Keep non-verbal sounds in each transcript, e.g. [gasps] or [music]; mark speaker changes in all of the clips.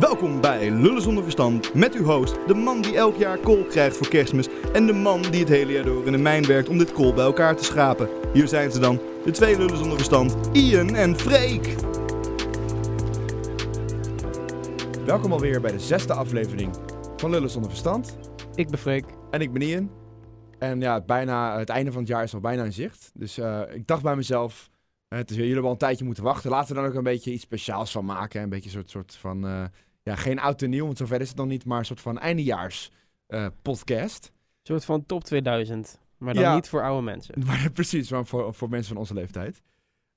Speaker 1: Welkom bij Lullen zonder verstand met uw host, de man die elk jaar kool krijgt voor kerstmis en de man die het hele jaar door in de mijn werkt om dit kool bij elkaar te schrapen. Hier zijn ze dan, de twee lullen zonder verstand, Ian en Freek.
Speaker 2: Welkom alweer bij de zesde aflevering van Lullen zonder verstand.
Speaker 3: Ik ben Freek.
Speaker 2: En ik ben Ian. En ja, het, bijna, het einde van het jaar is al bijna in zicht. Dus uh, ik dacht bij mezelf, uh, het is, jullie hebben al een tijdje moeten wachten. Laten we er dan ook een beetje iets speciaals van maken. Een beetje een soort, soort van, uh, ja, geen oud en nieuw, want zover is het nog niet. Maar een soort van eindejaars podcast.
Speaker 3: Een soort van top 2000. Maar dan ja, niet voor oude mensen. [laughs]
Speaker 2: Maar, precies, maar voor, voor mensen van onze leeftijd.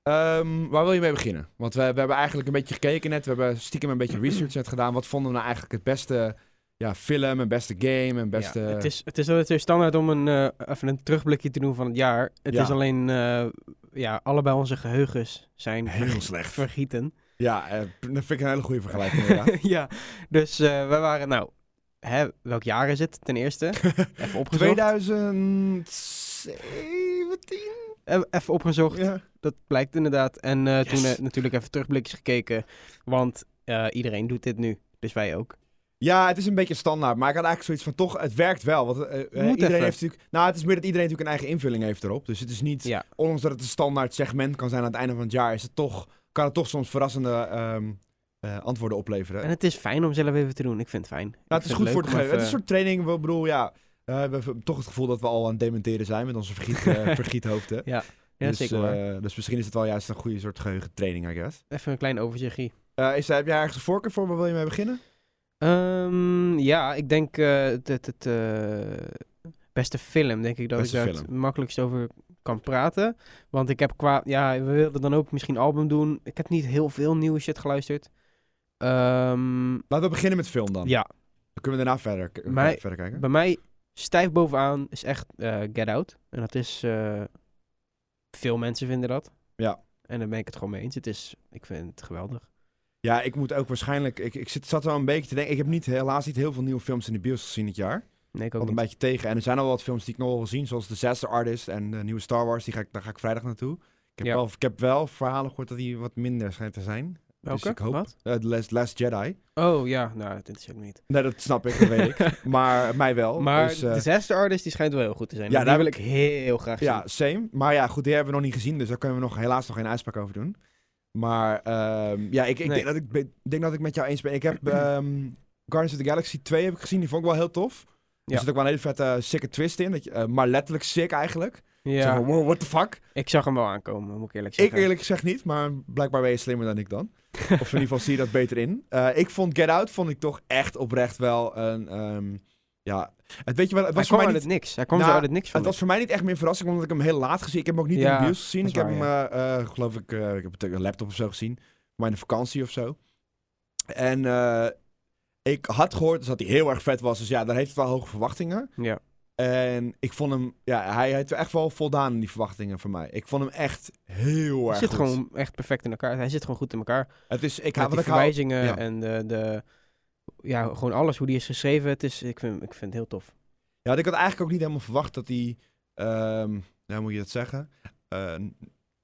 Speaker 2: Um, waar wil je mee beginnen? Want we, we hebben eigenlijk een beetje gekeken net. We hebben stiekem een beetje [clears throat] research net gedaan. Wat vonden we nou eigenlijk het beste ja, film, een beste game, een beste... Ja,
Speaker 3: het, is, het is natuurlijk standaard om een, uh, even een terugblikje te doen van het jaar. Het ja. is alleen, uh, ja, allebei onze geheugens zijn
Speaker 2: heel slecht
Speaker 3: vergieten.
Speaker 2: Ja, uh, dat vind ik een hele goede vergelijking. [laughs]
Speaker 3: ja, dus we waren, nou, hè, welk jaar is het ten eerste? [laughs]
Speaker 2: even opgezocht. 2017?
Speaker 3: Even opgezocht, ja. dat blijkt inderdaad. En yes. toen natuurlijk even terugblikjes gekeken, want iedereen doet dit nu, dus wij ook.
Speaker 2: Ja, het is een beetje standaard. Maar ik had eigenlijk zoiets van toch, het werkt wel. Want iedereen even. heeft natuurlijk. Nou, het is meer dat iedereen natuurlijk een eigen invulling heeft erop. Dus het is niet. Ja. Ondanks dat het een standaard segment kan zijn aan het einde van het jaar, is het toch, kan het toch soms verrassende um, uh, antwoorden opleveren.
Speaker 3: En het is fijn om zelf even te doen. Ik vind het fijn.
Speaker 2: Nou, het is goed voor het geven. Het is een soort training. Ik bedoel, ja. Uh, we hebben toch het gevoel dat we al aan het dementeren zijn met onze vergiet, [laughs] vergiethoofden.
Speaker 3: ja. Ja,
Speaker 2: dus,
Speaker 3: zeker
Speaker 2: dus misschien is het wel juist een goede soort geheugentraining, I guess.
Speaker 3: Even een klein overzichtje.
Speaker 2: is, heb jij ergens een voorkeur voor? Waar wil je mee beginnen?
Speaker 3: Um, ja, ik denk uh, het, uh, beste film, denk ik dat beste ik daar het makkelijkst over kan praten. Want ik heb qua, ja, we wilden dan ook misschien album doen. Ik heb niet heel veel nieuwe shit geluisterd. Um,
Speaker 2: Laten we beginnen met film dan.
Speaker 3: Ja.
Speaker 2: Dan kunnen we daarna verder,
Speaker 3: mij,
Speaker 2: verder kijken.
Speaker 3: Bij mij stijf bovenaan is echt uh, Get Out. En dat is, veel mensen vinden dat.
Speaker 2: Ja.
Speaker 3: En daar ben ik het gewoon mee eens. Het is, ik vind het geweldig.
Speaker 2: Ja, ik moet ook waarschijnlijk. Ik, ik zit, zat wel een beetje te denken. Ik heb niet, helaas niet heel veel nieuwe films in de bios gezien dit jaar.
Speaker 3: Nee, ik ook
Speaker 2: een beetje tegen. En er zijn al wat films die ik nog wel wil zien, zoals Disaster Artist en de nieuwe Star Wars. Die ga ik, daar ga ik vrijdag naartoe. Ik heb, ja. wel, ik heb wel verhalen gehoord dat die wat minder schijnt te zijn.
Speaker 3: Welke?
Speaker 2: Dus ik hoop.
Speaker 3: Wat?
Speaker 2: Uh, Last, Last, Jedi.
Speaker 3: Oh ja, nou, dat interesseert me niet.
Speaker 2: Nee, dat snap ik, dat weet ik. [laughs] Maar mij wel.
Speaker 3: Maar
Speaker 2: dus,
Speaker 3: uh, Disaster Artist, die schijnt wel heel goed te zijn. Ja, daar wil ik heel graag zien.
Speaker 2: Ja, same. Maar ja, goed, die hebben we nog niet gezien, dus daar kunnen we nog helaas nog geen uitspraak over doen. Maar um, ja, ik, ik, nee. denk dat ik denk dat ik met jou eens ben. Ik heb um, [clears throat] Guardians of the Galaxy 2 heb ik gezien. Die vond ik wel heel tof. Er zit ook wel een hele vette uh, sicke twist in. Dat je, uh, maar letterlijk sick eigenlijk.
Speaker 3: Ja.
Speaker 2: Van, wow, what the fuck?
Speaker 3: Ik zag hem wel aankomen, moet ik eerlijk zeggen.
Speaker 2: Ik eerlijk gezegd niet, maar blijkbaar ben je slimmer dan ik dan. of in ieder geval zie je dat beter in. Uh, ik vond Get Out vond ik toch echt oprecht wel een... Um, ja, het, weet je wel, het was
Speaker 3: hij
Speaker 2: voor mij
Speaker 3: niet, niks. Hij kwam nou, zo uit het niks.
Speaker 2: Het was voor mij niet echt meer verrassing, omdat ik hem heel laat gezien. Ik heb hem ook niet
Speaker 3: ja,
Speaker 2: in de bios gezien. Ik
Speaker 3: waar,
Speaker 2: heb hem, ja. uh, geloof ik, uh, ik heb het een laptop of zo gezien. Maar in de vakantie of zo. En ik had gehoord dat hij heel erg vet was. Dus ja, daar heeft het wel hoge verwachtingen.
Speaker 3: Ja.
Speaker 2: En ik vond hem, ja, hij heeft echt wel voldaan in die verwachtingen van mij. Ik vond hem echt heel erg
Speaker 3: Hij zit
Speaker 2: goed.
Speaker 3: gewoon echt perfect in elkaar. Hij zit gewoon goed in elkaar.
Speaker 2: Het is, ik
Speaker 3: die
Speaker 2: ik
Speaker 3: verwijzingen
Speaker 2: ja.
Speaker 3: en de, de, ja, gewoon alles, hoe die is geschreven. Het is, ik, vind, ik vind het heel tof.
Speaker 2: Ja, ik had eigenlijk ook niet helemaal verwacht dat hij, um, nou moet je dat zeggen? Uh,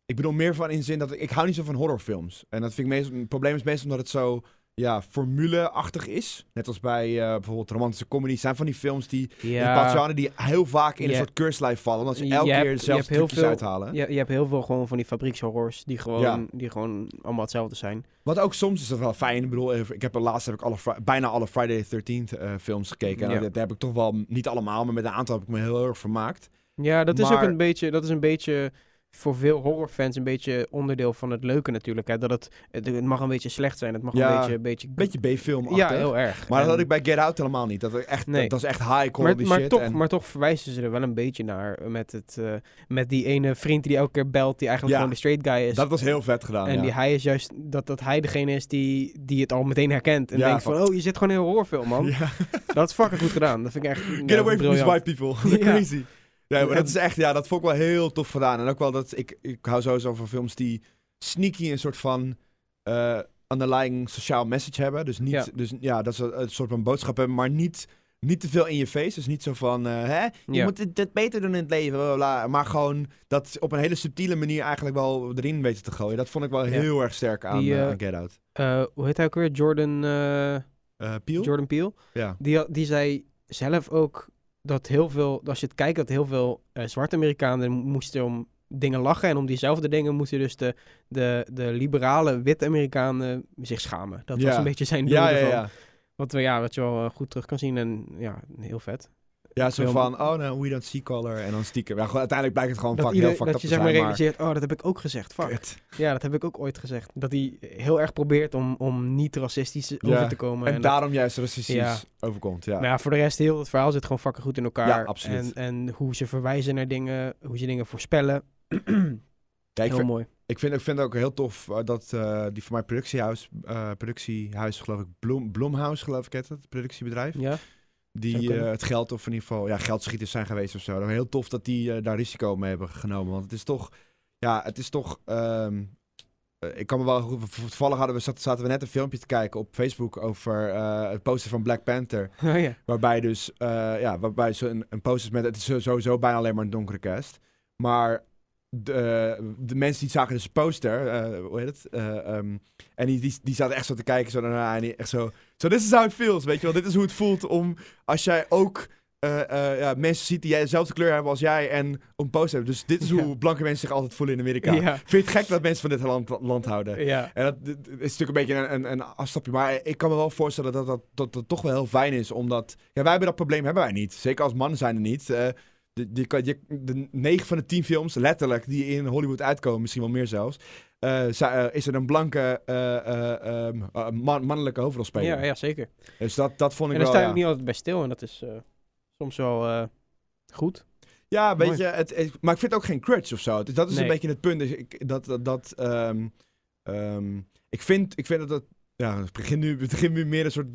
Speaker 2: ik bedoel meer van in de zin dat ik, ik hou niet zo van horrorfilms. En dat vind ik meestal, het probleem is meestal omdat het zo ja, formuleachtig is. Net als bij uh, bijvoorbeeld romantische comedies. zijn van die films die,
Speaker 3: ja.
Speaker 2: die heel vaak in een soort keurslijf vallen. Omdat ze elke
Speaker 3: Je
Speaker 2: keer
Speaker 3: heel
Speaker 2: trucjes
Speaker 3: veel-
Speaker 2: uithalen.
Speaker 3: Je, je hebt heel veel gewoon van die fabriekshorrors die gewoon,
Speaker 2: Ja.
Speaker 3: die gewoon allemaal hetzelfde zijn.
Speaker 2: Wat ook soms is dat wel fijn. Ik bedoel, ik heb laatst heb ik alle, bijna alle Friday the 13th uh, films gekeken. En
Speaker 3: Ja.
Speaker 2: daar, heb ik toch wel, niet allemaal, maar met een aantal heb ik me heel erg vermaakt.
Speaker 3: Ja, dat is ook een beetje, dat is een beetje voor veel horrorfans een beetje onderdeel van het leuke natuurlijk. Hè? Dat het, het, mag een beetje slecht zijn, het mag
Speaker 2: Ja,
Speaker 3: een beetje... Een beetje,
Speaker 2: Beetje B-film
Speaker 3: ja, heel erg.
Speaker 2: Maar dat had ik bij Get Out helemaal niet. Dat, was echt,
Speaker 3: Nee.
Speaker 2: dat is echt high
Speaker 3: maar,
Speaker 2: quality
Speaker 3: maar,
Speaker 2: shit.
Speaker 3: toch,
Speaker 2: en,
Speaker 3: maar toch verwijzen ze er wel een beetje naar met, het, eh, met die ene vriend die elke keer belt, die eigenlijk
Speaker 2: Ja.
Speaker 3: gewoon de straight guy is.
Speaker 2: dat was heel vet gedaan,
Speaker 3: en
Speaker 2: ja.
Speaker 3: die hij is juist dat, dat hij degene is die, die het al meteen herkent. En denkt van, oh, je zit gewoon in een horrorfilm, man. Dat is fucking goed gedaan. Dat vind ik echt
Speaker 2: Get away from these white people. [laughs] Crazy. Ja, maar dat is echt, ja, dat vond ik wel heel tof gedaan. En ook wel dat, ik, ik hou sowieso van films die sneaky een soort van eh underlying sociaal message hebben. Dus niet,
Speaker 3: Ja.
Speaker 2: dus ja, dat ze een soort van boodschap hebben, maar niet niet te veel in je face. Dus niet zo van, uh, hè, je moet dit, beter doen in het leven. Bla, bla, maar gewoon dat op een hele subtiele manier eigenlijk wel erin weten te gooien. Dat vond ik wel heel erg sterk aan, Die, uh, aan Get Out.
Speaker 3: hoe heet hij ook weer? Jordan...
Speaker 2: Peel?
Speaker 3: Jordan Peele.
Speaker 2: Ja.
Speaker 3: Die, die zei zelf ook dat heel veel, als je het kijkt, dat heel veel zwarte Amerikanen moesten om dingen lachen. En om diezelfde dingen moesten dus de, de, de liberale witte Amerikanen zich schamen. Dat was een beetje zijn doel
Speaker 2: ja, ja, ja.
Speaker 3: Wat, we, ja, wat je wel eh, goed terug kan zien. En ja, heel vet.
Speaker 2: Ja, zo van, oh no, we don't see color. En dan stiekem. Ja, gewoon, uiteindelijk blijkt het gewoon fuck, heel fucked
Speaker 3: Dat je zeg maar realiseert, oh, dat heb ik ook gezegd. Fuck. Ja, dat heb ik ook ooit gezegd. Dat hij heel erg probeert om, om niet racistisch over te komen.
Speaker 2: En, en daarom juist racistisch overkomt, ja.
Speaker 3: Maar ja, voor de rest, heel het verhaal zit gewoon fucking goed in elkaar. Ja, absoluut. En, en hoe ze verwijzen naar dingen, hoe ze dingen voorspellen.
Speaker 2: Kijk, heel mooi. Ik vind, ik vind het ook heel tof uh, dat uh, die van mijn productiehuis, uh, productiehuis geloof ik, Bloom, Blomhouse geloof ik het, het productiebedrijf.
Speaker 3: Ja.
Speaker 2: Die het geld, of in ieder geval, ja, geldschieters zijn geweest of zo. Heel tof dat die daar risico mee hebben genomen. Want het is toch, ja, het is toch, um, ik kan me wel, toevallig hadden we, zaten we net een filmpje te kijken op Facebook over het poster van Black Panther. [laughs]
Speaker 3: Oh, ja.
Speaker 2: Waarbij dus, ja, waarbij zo een, een poster met, het is sowieso bijna alleen maar een donkere cast. Maar de, de mensen die zagen dus poster, uh, hoe heet het? Uh, um, en die, die, die zaten echt zo te kijken, zo daarna, en die echt zo, so this is how it feels, weet je wel? Dit is hoe het voelt om, als jij ook uh, ja, mensen ziet die jij dezelfde kleur hebben als jij en een poster hebben. Dus dit is hoe blanke mensen zich altijd voelen in Amerika. Ja. Vind je het gek dat mensen van dit land, land houden?
Speaker 3: Ja.
Speaker 2: En dat, is natuurlijk een beetje een, een, een, afstapje, maar ik kan me wel voorstellen dat dat, dat, dat, toch wel heel fijn is, omdat, ja, wij hebben dat probleem, hebben wij niet. Zeker als mannen zijn er niet de, die de 9 van de 10 films, letterlijk, die in Hollywood uitkomen, misschien wel meer zelfs, uh, is er een blanke uh, uh, man, mannelijke hoofdrolspeler.
Speaker 3: Ja, ja, zeker.
Speaker 2: Dus dat, dat vond ik
Speaker 3: en
Speaker 2: wel.
Speaker 3: En daar sta
Speaker 2: je
Speaker 3: ook niet altijd bij stil en dat is soms wel goed.
Speaker 2: Ja, weet je, het, maar ik vind het ook geen crutch of zo. Dus dat is een beetje het punt. Dus ik, dat, dat, dat um, um, ik, vind, ik vind dat het. Ja, het begint nu, het begint nu meer een soort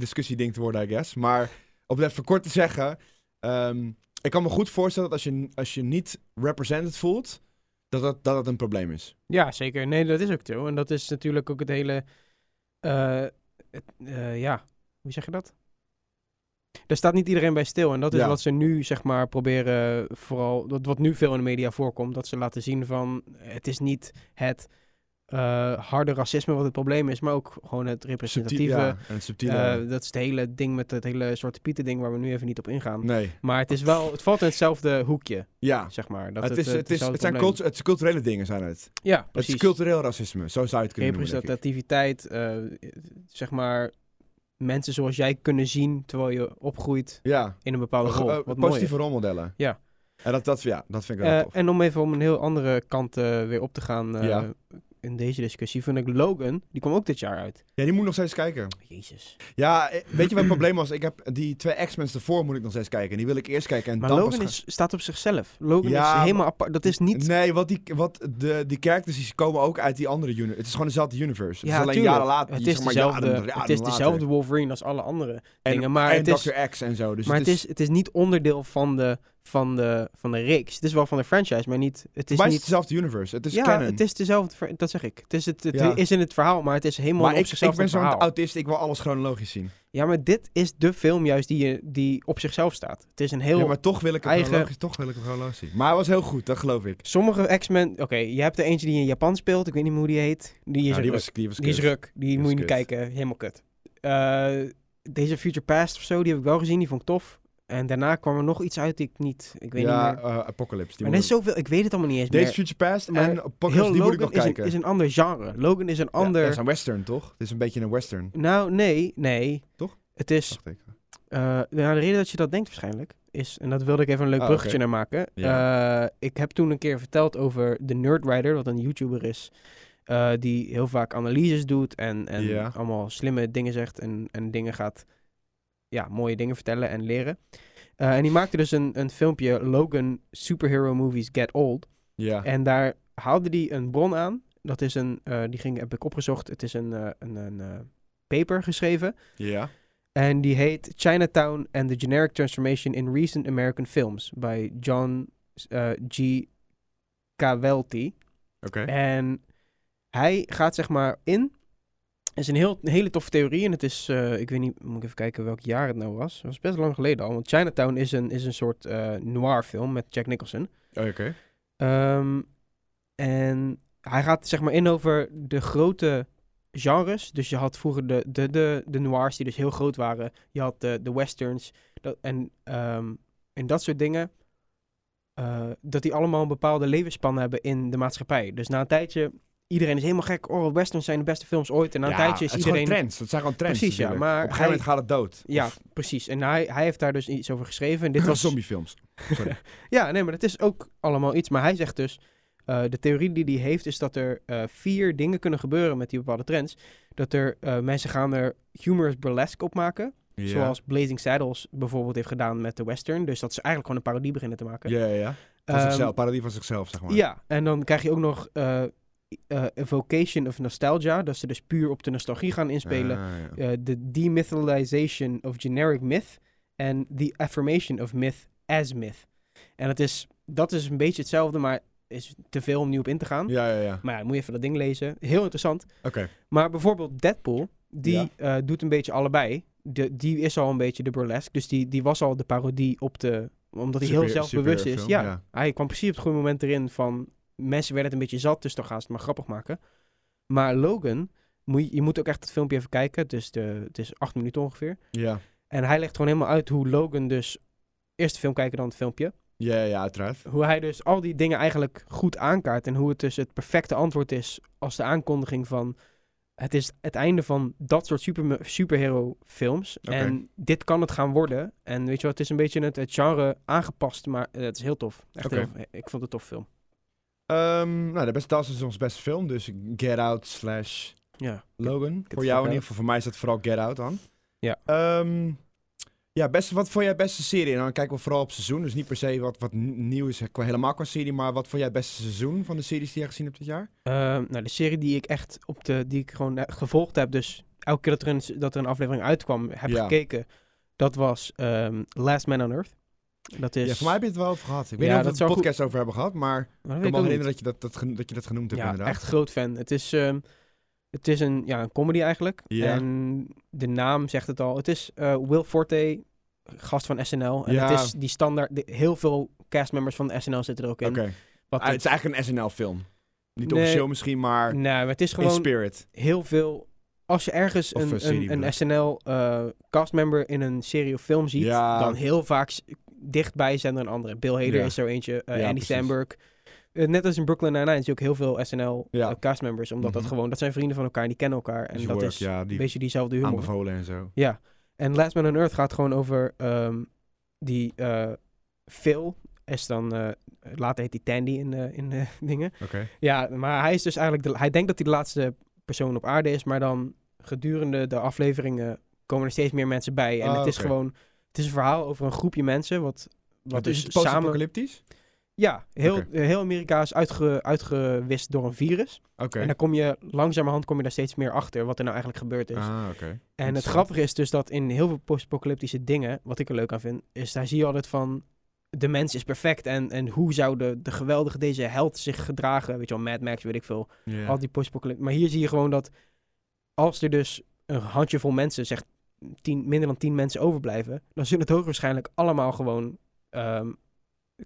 Speaker 2: discussieding te worden, I guess. Maar om het even kort te zeggen. Um, ik kan me goed voorstellen dat als je, als je niet represented voelt, dat dat, dat het een probleem is.
Speaker 3: Ja, zeker. Nee, dat is ook zo. En dat is natuurlijk ook het hele... Uh, ja, hoe zeg je dat? Er staat niet iedereen bij stil. En dat is wat ze nu, zeg maar, proberen... Vooral, dat wat nu veel in de media voorkomt. Dat ze laten zien van... Het is niet het uh, harde racisme wat het probleem is, maar ook gewoon het representatieve.
Speaker 2: Subtiel, ja,
Speaker 3: uh, dat is het hele ding met het hele Zwarte Pieten ding waar we nu even niet op ingaan.
Speaker 2: Nee.
Speaker 3: Maar het is wel, het valt in hetzelfde hoekje.
Speaker 2: Ja.
Speaker 3: Zeg maar.
Speaker 2: Dat het, is, het, is, het, zijn cultu het culturele dingen zijn het.
Speaker 3: Ja, precies.
Speaker 2: Het is cultureel racisme, zo zou je het kunnen
Speaker 3: Representativiteit, uh, zeg maar mensen zoals jij kunnen zien terwijl je opgroeit
Speaker 2: ja.
Speaker 3: in een bepaalde rol.
Speaker 2: Wat positieve rolmodellen.
Speaker 3: Ja.
Speaker 2: En dat, dat, ja, dat vind ik wel tof.
Speaker 3: En om even om een heel andere kant weer op te gaan. Ja in deze discussie vind ik Logan, die kwam ook dit jaar uit.
Speaker 2: Ja, die moet nog steeds kijken.
Speaker 3: Jezus.
Speaker 2: Ja, eh, weet je wat het probleem was? Ik heb die twee X-Men ervoor moet ik nog steeds kijken. Die wil ik eerst kijken en
Speaker 3: maar
Speaker 2: dan
Speaker 3: Logan is, staat op zichzelf. Logan ja, is helemaal apart. Dat is niet...
Speaker 2: Nee, wat die, wat de, die characters die komen ook uit die andere universe. Het is gewoon dezelfde universe. Het ja, is alleen jaren later.
Speaker 3: Het is, dezelfde, het is dezelfde Wolverine als alle andere
Speaker 2: en,
Speaker 3: dingen. Maar
Speaker 2: en
Speaker 3: het
Speaker 2: Dr. X en zo. Dus
Speaker 3: maar het is, het is niet onderdeel van de van de, van de reeks. Het is wel van de franchise, maar niet... Het is niet...
Speaker 2: dezelfde universe. Het is
Speaker 3: ja,
Speaker 2: canon.
Speaker 3: het is dezelfde... Dat zeg ik. Het is, het, het is in het verhaal, maar het is helemaal
Speaker 2: maar
Speaker 3: op
Speaker 2: ik, ik ben
Speaker 3: zo'n
Speaker 2: autist, ik wil alles chronologisch zien.
Speaker 3: Ja, maar dit is de film juist die, die op zichzelf staat. Het is een heel
Speaker 2: Ja, maar toch wil ik
Speaker 3: het
Speaker 2: eigen... toch wil ik het chronologisch zien. Maar hij was heel goed, dat geloof ik.
Speaker 3: Sommige X-Men... Oké, je hebt er eentje die in Japan speelt. Ik weet niet hoe die heet. Die is,
Speaker 2: nou, die was, die, was
Speaker 3: die is ruk. Die, moet je niet kijken. Helemaal kut. Uh, deze Future Past of zo, die heb ik wel gezien. Die vond ik tof. En daarna kwam er nog iets uit die ik niet... Ik weet
Speaker 2: ja,
Speaker 3: niet meer.
Speaker 2: Uh, Apocalypse.
Speaker 3: Die maar er is zoveel... Ik weet het allemaal niet eens
Speaker 2: Deze
Speaker 3: meer.
Speaker 2: Future Past en Apocalypse, die moet ik nog
Speaker 3: is
Speaker 2: kijken.
Speaker 3: Een, is een ander genre. Logan is een ander... Ja,
Speaker 2: het is een western, toch? Het is een beetje een western.
Speaker 3: Nou, nee. Nee.
Speaker 2: Toch?
Speaker 3: Het is... Uh, nou, de reden dat je dat denkt waarschijnlijk is... En dat wilde ik even een leuk oh, bruggetje naar maken. Ja. Uh, ik heb toen een keer verteld over de Nerdwriter, wat een YouTuber is... Uh, die heel vaak analyses doet en, en allemaal slimme dingen zegt en, en dingen gaat... Ja, mooie dingen vertellen en leren. Uh, en die maakte dus een, een filmpje, Logan Superhero Movies Get Old.
Speaker 2: Ja.
Speaker 3: En daar haalde hij een bron aan. Dat is een, uh, die ging, heb ik opgezocht. Het is een, uh, een, een paper geschreven.
Speaker 2: Ja.
Speaker 3: En die heet Chinatown and the Generic Transformation in Recent American Films. Bij John G. Cavellti.
Speaker 2: Oké.
Speaker 3: En hij gaat zeg maar in is een, heel, een hele toffe theorie. En het is, eh, ik weet niet, moet ik even kijken welk jaar het nou was. Het was best lang geleden al. Want Chinatown is een, is een soort uh, noir film met Jack Nicholson.
Speaker 2: Oh, Oké.
Speaker 3: Ehm, en hij gaat zeg maar in over de grote genres. Dus je had vroeger de, de, de, de noirs die dus heel groot waren. Je had de, de westerns. Dat, en, um, en dat soort dingen. Uh, dat die allemaal een bepaalde levensspan hebben in de maatschappij. Dus na een tijdje iedereen is helemaal gek. Oh, westerns zijn de beste films ooit. En na een tijdje is iedereen...
Speaker 2: trends. Dat zijn gewoon trends.
Speaker 3: Precies, ja. Maar
Speaker 2: Op een gegeven moment gaat het dood.
Speaker 3: Ja, precies. En hij, hij heeft daar dus iets over geschreven. En dit [laughs] was...
Speaker 2: Zombiefilms. Sorry. [laughs]
Speaker 3: ja, nee, maar het is ook allemaal iets. Maar hij zegt dus... Uh, de theorie die hij heeft is dat er uh, vier dingen kunnen gebeuren met die bepaalde trends. Dat er uh, mensen gaan er humorous burlesque op maken. Zoals Blazing Saddles bijvoorbeeld heeft gedaan met de western. Dus dat ze eigenlijk gewoon een parodie beginnen te maken.
Speaker 2: Ja, ja, ja. Van um, zichzelf, parodie van zichzelf, zeg maar.
Speaker 3: Ja, en dan krijg je ook nog uh, evocation of nostalgia. Dat ze dus puur op de nostalgie gaan inspelen.
Speaker 2: Ah, ja.
Speaker 3: Uh, de demythalization of generic myth. En the affirmation of myth as myth. En het is, dat is een beetje hetzelfde, maar is te veel om nu op in te gaan.
Speaker 2: Ja, ja, ja.
Speaker 3: Maar ja, moet je even dat ding lezen. Heel interessant.
Speaker 2: Oké. Okay.
Speaker 3: Maar bijvoorbeeld Deadpool, die ja. uh, doet een beetje allebei. De, die is al een beetje de burlesque. Dus die, die was al de parodie op de... Omdat hij heel zelfbewust is. Ja,
Speaker 2: ja.
Speaker 3: hij kwam precies op het goede moment erin van... Mensen werden het een beetje zat, dus dan gaan ze het maar grappig maken. Maar Logan, moet je, je moet ook echt het filmpje even kijken. Dus de, het is acht minuten ongeveer.
Speaker 2: Ja.
Speaker 3: En hij legt gewoon helemaal uit hoe Logan dus... Eerst de film kijken, dan het filmpje.
Speaker 2: Ja, ja, uiteraard.
Speaker 3: Hoe hij dus al die dingen eigenlijk goed aankaart. En hoe het dus het perfecte antwoord is als de aankondiging van... Het is het einde van dat soort super, superhero films. En dit kan het gaan worden. En weet je wat, het is een beetje het, het genre aangepast. Maar eh, het is heel tof. Echt heel, ik vond het een tof film.
Speaker 2: Ehm, nou, de beste tas is ons beste film. Dus Get Out slash
Speaker 3: Ja.
Speaker 2: Logan. Voor jou in ieder geval. Voor mij is dat vooral Get Out dan.
Speaker 3: Ja.
Speaker 2: Ehm, ja, beste, wat vond jij beste serie? En dan kijken we vooral op seizoen. Dus niet per se wat, wat nieuw is qua, helemaal qua serie. Maar wat vond jij het beste seizoen van de series die je gezien hebt dit jaar?
Speaker 3: Ehm, nou, de serie die ik echt op de... Die ik gewoon eh, gevolgd heb. Dus elke keer dat er een, dat er een aflevering uitkwam, heb
Speaker 2: Ja.
Speaker 3: gekeken. Dat was Last Man on Earth. Dat is...
Speaker 2: Ja, voor mij heb je het wel over gehad. Ik weet
Speaker 3: Ja,
Speaker 2: niet of we het podcast over hebben gehad. Maar ik kan me herinneren dat je dat, dat, dat je dat genoemd hebt
Speaker 3: Ja,
Speaker 2: inderdaad.
Speaker 3: echt groot fan. Het is, ehm, het is een, ja, een comedy eigenlijk. En de naam zegt het al. Het is eh, Will Forte, gast van SNL. En
Speaker 2: Ja.
Speaker 3: het is die standaard... de- heel veel castmembers van SNL zitten er ook in.
Speaker 2: Oké. Ah, het is eigenlijk een SNL-film. Niet
Speaker 3: Nee.
Speaker 2: officieel misschien, maar
Speaker 3: Nee, maar het is
Speaker 2: in
Speaker 3: gewoon
Speaker 2: spirit.
Speaker 3: heel veel... Als je ergens
Speaker 2: Of
Speaker 3: een,
Speaker 2: een serie
Speaker 3: een,
Speaker 2: bedoel
Speaker 3: een
Speaker 2: ik.
Speaker 3: SNL eh, castmember in een serie of film ziet...
Speaker 2: Ja.
Speaker 3: dan heel vaak dichtbij zijn er een andere. Bill Hader
Speaker 2: Ja.
Speaker 3: is zo eentje. eh,
Speaker 2: Ja,
Speaker 3: Andy. Samberg. Eh, net als in Brooklyn Nine-Nine zie je ook heel veel SNL
Speaker 2: Ja.
Speaker 3: eh, castmembers. Omdat dat
Speaker 2: Mhm.
Speaker 3: gewoon... Dat zijn vrienden van elkaar en die kennen elkaar. En dat
Speaker 2: work,
Speaker 3: is
Speaker 2: ja,
Speaker 3: een
Speaker 2: die
Speaker 3: beetje diezelfde humor.
Speaker 2: aanbevolen en zo.
Speaker 3: Ja. En Last Man on Earth gaat gewoon over ehm, die Phil. Is dan, later heet hij Tandy in, eh, in [laughs] dingen.
Speaker 2: Oké.
Speaker 3: Ja, maar hij is dus eigenlijk, de, hij denkt dat hij de laatste persoon op aarde is. Maar dan gedurende de afleveringen komen er steeds meer mensen bij. En
Speaker 2: Ah,
Speaker 3: het is gewoon, het is een verhaal over een groepje mensen. Wat, wat dus
Speaker 2: is
Speaker 3: samen...
Speaker 2: post-apocalyptisch?
Speaker 3: Ja, heel, heel Amerika is uitge, uitgewist door een virus.
Speaker 2: Oké.
Speaker 3: En dan kom je langzamerhand kom je daar steeds meer achter wat er nou eigenlijk gebeurd is.
Speaker 2: Ah, oké.
Speaker 3: En het grappige is dus dat in heel veel post-apocalyptische dingen, wat ik er leuk aan vind, is daar zie je altijd van de mens is perfect en, en hoe zou de, de geweldige deze held zich gedragen, weet je wel, Mad Max, weet ik veel, al die post-apocalyptische. Maar hier zie je gewoon dat als er dus een handjevol mensen, zeg tien, minder dan tien mensen overblijven, dan zullen het hoogwaarschijnlijk allemaal gewoon ehm,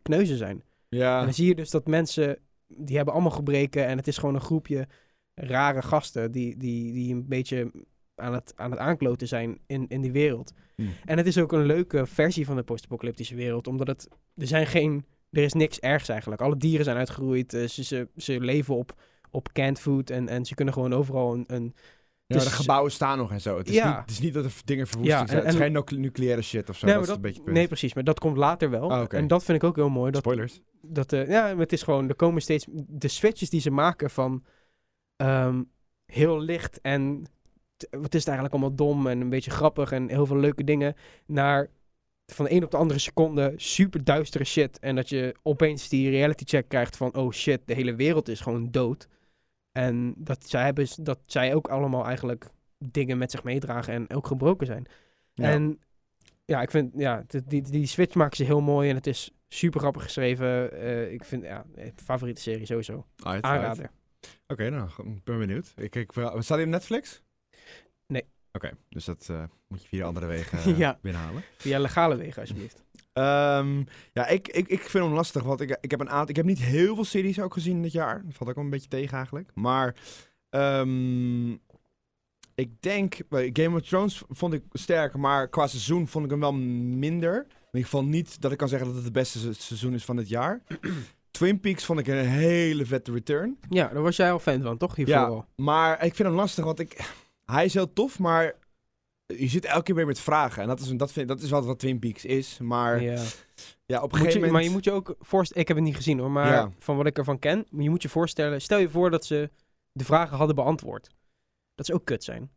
Speaker 3: kneuzen zijn.
Speaker 2: Ja.
Speaker 3: En dan zie je dus dat mensen, die hebben allemaal gebreken en het is gewoon een groepje rare gasten die, die, die een beetje aan het, aan het aankloten zijn in, in die wereld.
Speaker 2: Hm.
Speaker 3: En het is ook een leuke versie van de post-apocalyptische wereld, omdat het, er zijn geen, er is niks ergs eigenlijk. Alle dieren zijn uitgeroeid, eh, ze, ze, ze leven op, op canned food en, en ze kunnen gewoon overal een, een
Speaker 2: Ja,
Speaker 3: Dus-
Speaker 2: de gebouwen staan nog en zo. Het is,
Speaker 3: Ja.
Speaker 2: niet, het is niet dat er dingen verwoest
Speaker 3: Ja,
Speaker 2: zijn. het is
Speaker 3: en-
Speaker 2: geen nucle- nucleaire shit of zo.
Speaker 3: Nee,
Speaker 2: dat is een beetje het
Speaker 3: nee,
Speaker 2: punt.
Speaker 3: precies, maar dat komt later wel.
Speaker 2: Ah, oké.
Speaker 3: En dat vind ik ook heel mooi. Dat,
Speaker 2: Spoilers.
Speaker 3: dat eh, ja, maar het is gewoon, er komen steeds de switches die ze maken van ehm, heel licht en wat is het eigenlijk allemaal dom en een beetje grappig en heel veel leuke dingen naar van de een op de andere seconde super duistere shit en dat je opeens die reality check krijgt van oh shit, de hele wereld is gewoon dood. En dat zij hebben dat zij ook allemaal eigenlijk dingen met zich meedragen en ook gebroken zijn.
Speaker 2: Ja.
Speaker 3: En ja, ik vind, ja, die, die switch maken ze heel mooi en het is super grappig geschreven. Eh, ik vind, ja, eh, favoriete serie sowieso.
Speaker 2: Alright.
Speaker 3: Aanrader.
Speaker 2: Oké, nou, ik ben benieuwd. Ik, ik, staat hij op Netflix?
Speaker 3: Nee.
Speaker 2: Oké, dus dat uh, moet je via andere wegen [laughs]
Speaker 3: ja.
Speaker 2: binnenhalen.
Speaker 3: Via legale wegen, alsjeblieft.
Speaker 2: Um, ja, ik, ik, ik vind hem lastig, want ik, ik, heb een aantal, ik heb niet heel veel series ook gezien dit jaar. Dat valt ook wel een beetje tegen eigenlijk. Maar um, ik denk, Game of Thrones vond ik sterk, maar qua seizoen vond ik hem wel minder. In ieder geval niet dat ik kan zeggen dat het het beste seizoen is van het jaar. [clears throat] Twin Peaks vond ik een hele vette return.
Speaker 3: Ja, daar was jij al fan van, toch? Hiervoor
Speaker 2: ja, maar ik vind hem lastig, want ik, hij is heel tof, maar je zit elke keer weer met vragen. En dat is, dat vind, dat is wat, wat Twin Peaks is. Maar ja, ja op een gegeven moment...
Speaker 3: Maar je moet je ook voorstellen... Ik heb het niet gezien hoor, maar van wat ik ervan ken... Je moet je voorstellen... Stel je voor dat ze de vragen hadden beantwoord. Dat zou ook kut zijn.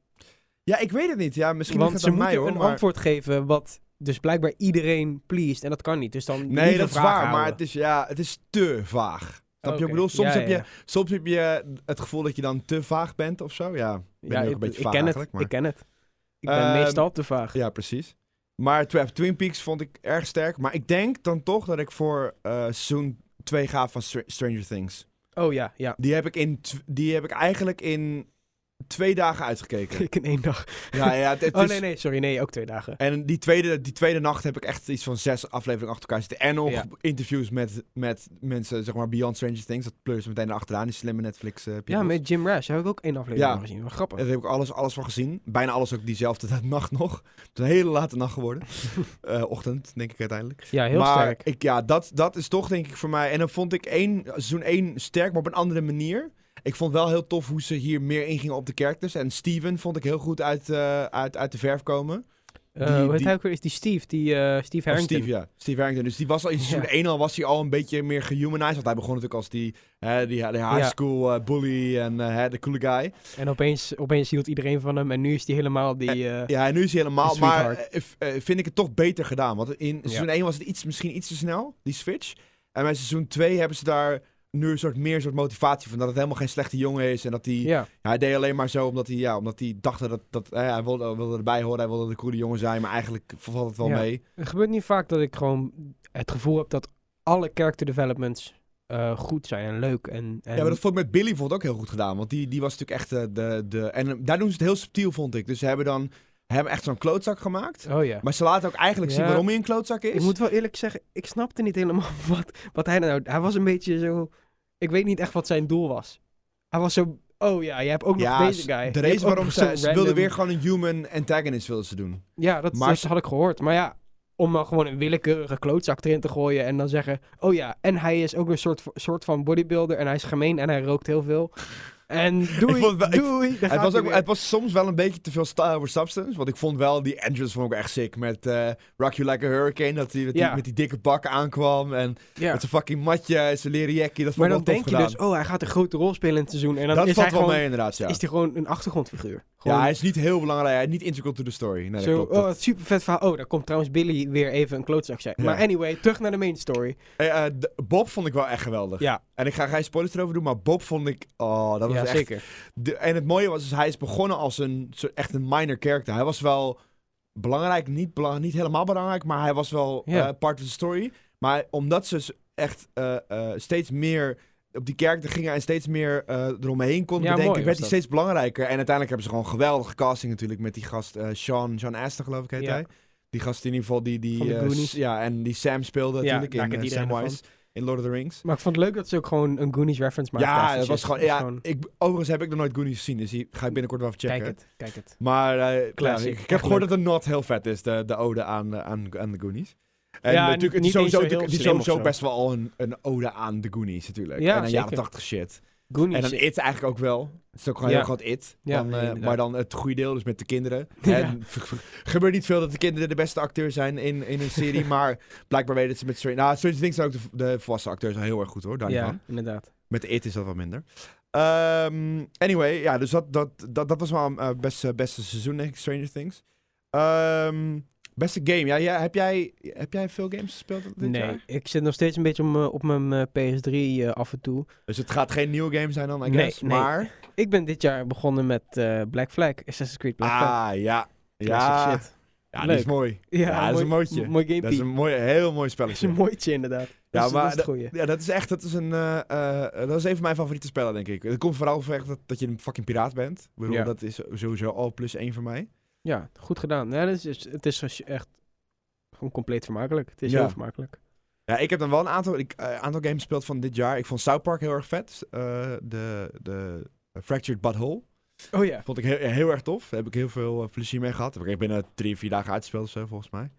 Speaker 2: Ja, ik weet het niet. Ja, misschien Want ze
Speaker 3: moeten
Speaker 2: een
Speaker 3: antwoord geven wat dus blijkbaar iedereen pleased. En dat kan niet. Dus dan
Speaker 2: nee, dat is waar. Maar het is, ja, het is te vaag. Snap je? Ik bedoel, soms, heb je, soms heb je het gevoel dat je dan te vaag bent of zo. Ja, ben ja, ook een beetje ik vaag
Speaker 3: ken
Speaker 2: het,
Speaker 3: maar... Ik ken het. Ik ben uh, meestal te vaag.
Speaker 2: Ja, precies. Maar Twin Peaks vond ik erg sterk. Maar ik denk dan toch dat ik voor uh, seizoen 2 ga van Stranger Things.
Speaker 3: Oh ja, ja.
Speaker 2: Die heb ik, in die heb ik eigenlijk in twee dagen uitgekeken. [laughs]
Speaker 3: Ik in één dag.
Speaker 2: Ja, ja, het,
Speaker 3: oh nee, nee, sorry. Nee, ook twee dagen.
Speaker 2: En die tweede, die tweede nacht heb ik echt iets van zes afleveringen achter elkaar zitten. En nog interviews met, met mensen, zeg maar, Beyond Stranger Things. Dat plus meteen achteraan, die slimme Netflix uh,
Speaker 3: Ja, met Jim Rash heb ik ook één aflevering ja. gezien. Wat grappig.
Speaker 2: Daar heb ik alles, alles van gezien. Bijna alles ook diezelfde [laughs] nacht nog. Het is een hele late nacht geworden. uh, [laughs] ochtend, denk ik uiteindelijk.
Speaker 3: Ja, heel
Speaker 2: maar
Speaker 3: sterk.
Speaker 2: Ik, ja, dat, dat is toch denk ik voor mij. En dan vond ik één, seizoen één sterk, maar op een andere manier. Ik vond wel heel tof hoe ze hier meer ingingen op de characters. En Steven vond ik heel goed uit, uh, uit, uit de verf komen.
Speaker 3: Uh, die, hoe heet hij ook weer? Is die Steve? Die, uh, Steve Harrington.
Speaker 2: Steve, ja. Steve Harrington. Dus die was al in seizoen ja. 1 al, was hij al een beetje meer gehumanized. Want hij begon natuurlijk als die, hè, die, high school uh, bully en de coole guy.
Speaker 3: En opeens, opeens hield iedereen van hem. En nu is hij helemaal die...
Speaker 2: ja, en nu is hij helemaal... Maar vind ik het toch beter gedaan. Want in seizoen 1 was het iets, misschien iets te snel, die switch. En bij seizoen 2 hebben ze daar nu een soort meer een soort motivatie van dat het helemaal geen slechte jongen is en dat hij ja. hij deed alleen maar zo omdat hij ja omdat hij dacht dat dat hij wilde, wilde erbij horen hij wilde de coole jongen zijn maar eigenlijk valt het wel mee.
Speaker 3: Het gebeurt niet vaak dat ik gewoon het gevoel heb dat alle character developments uh, goed zijn en leuk en, en,
Speaker 2: Ja, maar dat vond ik met Billy bijvoorbeeld ook heel goed gedaan want die, die was natuurlijk echt de, de, de en daar doen ze het heel subtiel vond ik dus ze hebben dan hebben echt zo'n klootzak gemaakt.
Speaker 3: Oh ja.
Speaker 2: Maar ze laten ook eigenlijk zien waarom hij een klootzak is.
Speaker 3: Ik moet wel eerlijk zeggen, ik snapte niet helemaal [laughs] wat, wat hij nou... Hij was een beetje zo... Ik weet niet echt wat zijn doel was. Hij was zo... Oh ja, je hebt ook nog deze guy.
Speaker 2: De reden waarom ze... Ze wilden weer gewoon een human antagonist wilden ze doen.
Speaker 3: Ja, dat, maar dat had ik gehoord. Maar ja, om dan gewoon een willekeurige klootzak erin te gooien en dan zeggen... Oh ja, en hij is ook een soort, soort van bodybuilder en hij is gemeen en hij rookt heel veel. En [laughs] doei, het, doei.
Speaker 2: het, was ook, het was soms wel een beetje te veel style over substance. Want ik vond wel die entrance vond ik echt sick. Met uh, Rock You Like a Hurricane. Dat hij met, die, met die dikke bak aankwam. En met zijn fucking matje en zijn leren jackie. Dat
Speaker 3: maar
Speaker 2: dan
Speaker 3: denk je dus, oh hij gaat een grote rol spelen in het seizoen. En dan
Speaker 2: dat
Speaker 3: is
Speaker 2: valt
Speaker 3: hij
Speaker 2: wel
Speaker 3: gewoon,
Speaker 2: mee inderdaad, ja.
Speaker 3: Is hij gewoon een achtergrondfiguur.
Speaker 2: Gewoon... Ja, hij is niet heel belangrijk. Hij is niet integral to the story. Nee,
Speaker 3: Zo, oh, super vet verhaal. Oh, daar komt trouwens Billy weer even een klootzak zijn. Maar anyway, terug naar de main story.
Speaker 2: Hey, uh, Bob vond ik wel echt geweldig.
Speaker 3: Ja.
Speaker 2: En ik ga geen spoilers erover doen, maar Bob vond ik... Oh, dat was echt...
Speaker 3: zeker.
Speaker 2: De, en het mooie was, dus hij is begonnen als een echt een minor character. Hij was wel belangrijk, niet, belang, niet helemaal belangrijk, maar hij was wel yeah. uh, part of the story. Maar omdat ze echt uh, uh, steeds meer op die character gingen en steeds meer eromheen kon ja, bedenken, mooi, werd hij steeds belangrijker. En uiteindelijk hebben ze gewoon geweldige casting natuurlijk met die gast Sean, Sean Astor geloof ik heet hij. Die gast in ieder geval die... die ja, en die Sam speelde
Speaker 3: ja,
Speaker 2: natuurlijk in Samwise in Lord of the Rings.
Speaker 3: Maar ik vond het leuk dat ze ook gewoon een Goonies reference maakten.
Speaker 2: Ja, dat was gewoon... Ja, Ik, overigens heb ik nog nooit Goonies gezien, dus die ga ik binnenkort wel even checken.
Speaker 3: Kijk het, kijk het.
Speaker 2: Maar uh, ja, ik, ik heb gehoord dat het not heel vet is, de, de ode aan, aan, aan de Goonies. En ja, natuurlijk, het is sowieso, best wel al een, een ode aan de Goonies natuurlijk.
Speaker 3: Ja,
Speaker 2: en een jaren 80 shit. Goonies. En dan It eigenlijk ook wel. Het is ook gewoon ja. heel groot It. Ja, dan, uh, maar dan het goede deel, dus met de kinderen. [laughs] En gebeurt niet veel dat de kinderen de beste acteur zijn in, in een serie. [laughs] maar blijkbaar weten ze met Stranger... Nou, Stranger Things zijn ook de, de volwassen acteurs heel erg goed hoor. Daar
Speaker 3: ja,
Speaker 2: van.
Speaker 3: inderdaad.
Speaker 2: Met It is dat wat minder. Um, anyway, ja, dus dat, dat, dat, dat was wel een uh, beste, beste seizoen, denk ik, Stranger Things. Um, Beste game. Ja, ja, heb, jij, heb jij veel games gespeeld dit
Speaker 3: nee,
Speaker 2: jaar?
Speaker 3: ik zit nog steeds een beetje om, op mijn uh, PS3 uh, af en toe.
Speaker 2: Dus het gaat geen nieuwe game zijn dan, I guess?
Speaker 3: Nee,
Speaker 2: maar...
Speaker 3: Ik ben dit jaar begonnen met Black Flag, Assassin's Creed Black Flag.
Speaker 2: Ah, ja. Ja.
Speaker 3: Shit.
Speaker 2: Ja, dat is mooi. Ja, dat is een mootje.
Speaker 3: Mooi gamepje.
Speaker 2: Dat is een mooi, heel mooi [laughs] spelletje.
Speaker 3: Dat is een mooitje, inderdaad. Ja, dat maar dat is
Speaker 2: ja, dat is echt, dat is een, uh, dat is een van mijn favoriete spellen, denk ik. Het komt vooral voor echt dat, dat je een fucking piraat bent. Ik bedoel, dat is sowieso al plus één voor mij.
Speaker 3: Ja, goed gedaan. Ja, het, is, het is echt gewoon compleet vermakelijk. Het is heel vermakelijk.
Speaker 2: Ja, ik heb dan wel een aantal, ik, uh, aantal games gespeeld van dit jaar. Ik vond South Park heel erg vet. de, de Fractured Butthole.
Speaker 3: Oh ja.
Speaker 2: Vond ik heel, heel erg tof. Daar heb ik heel veel uh, plezier mee gehad. Heb ik binnen drie, vier dagen uitgespeeld of zo, volgens mij.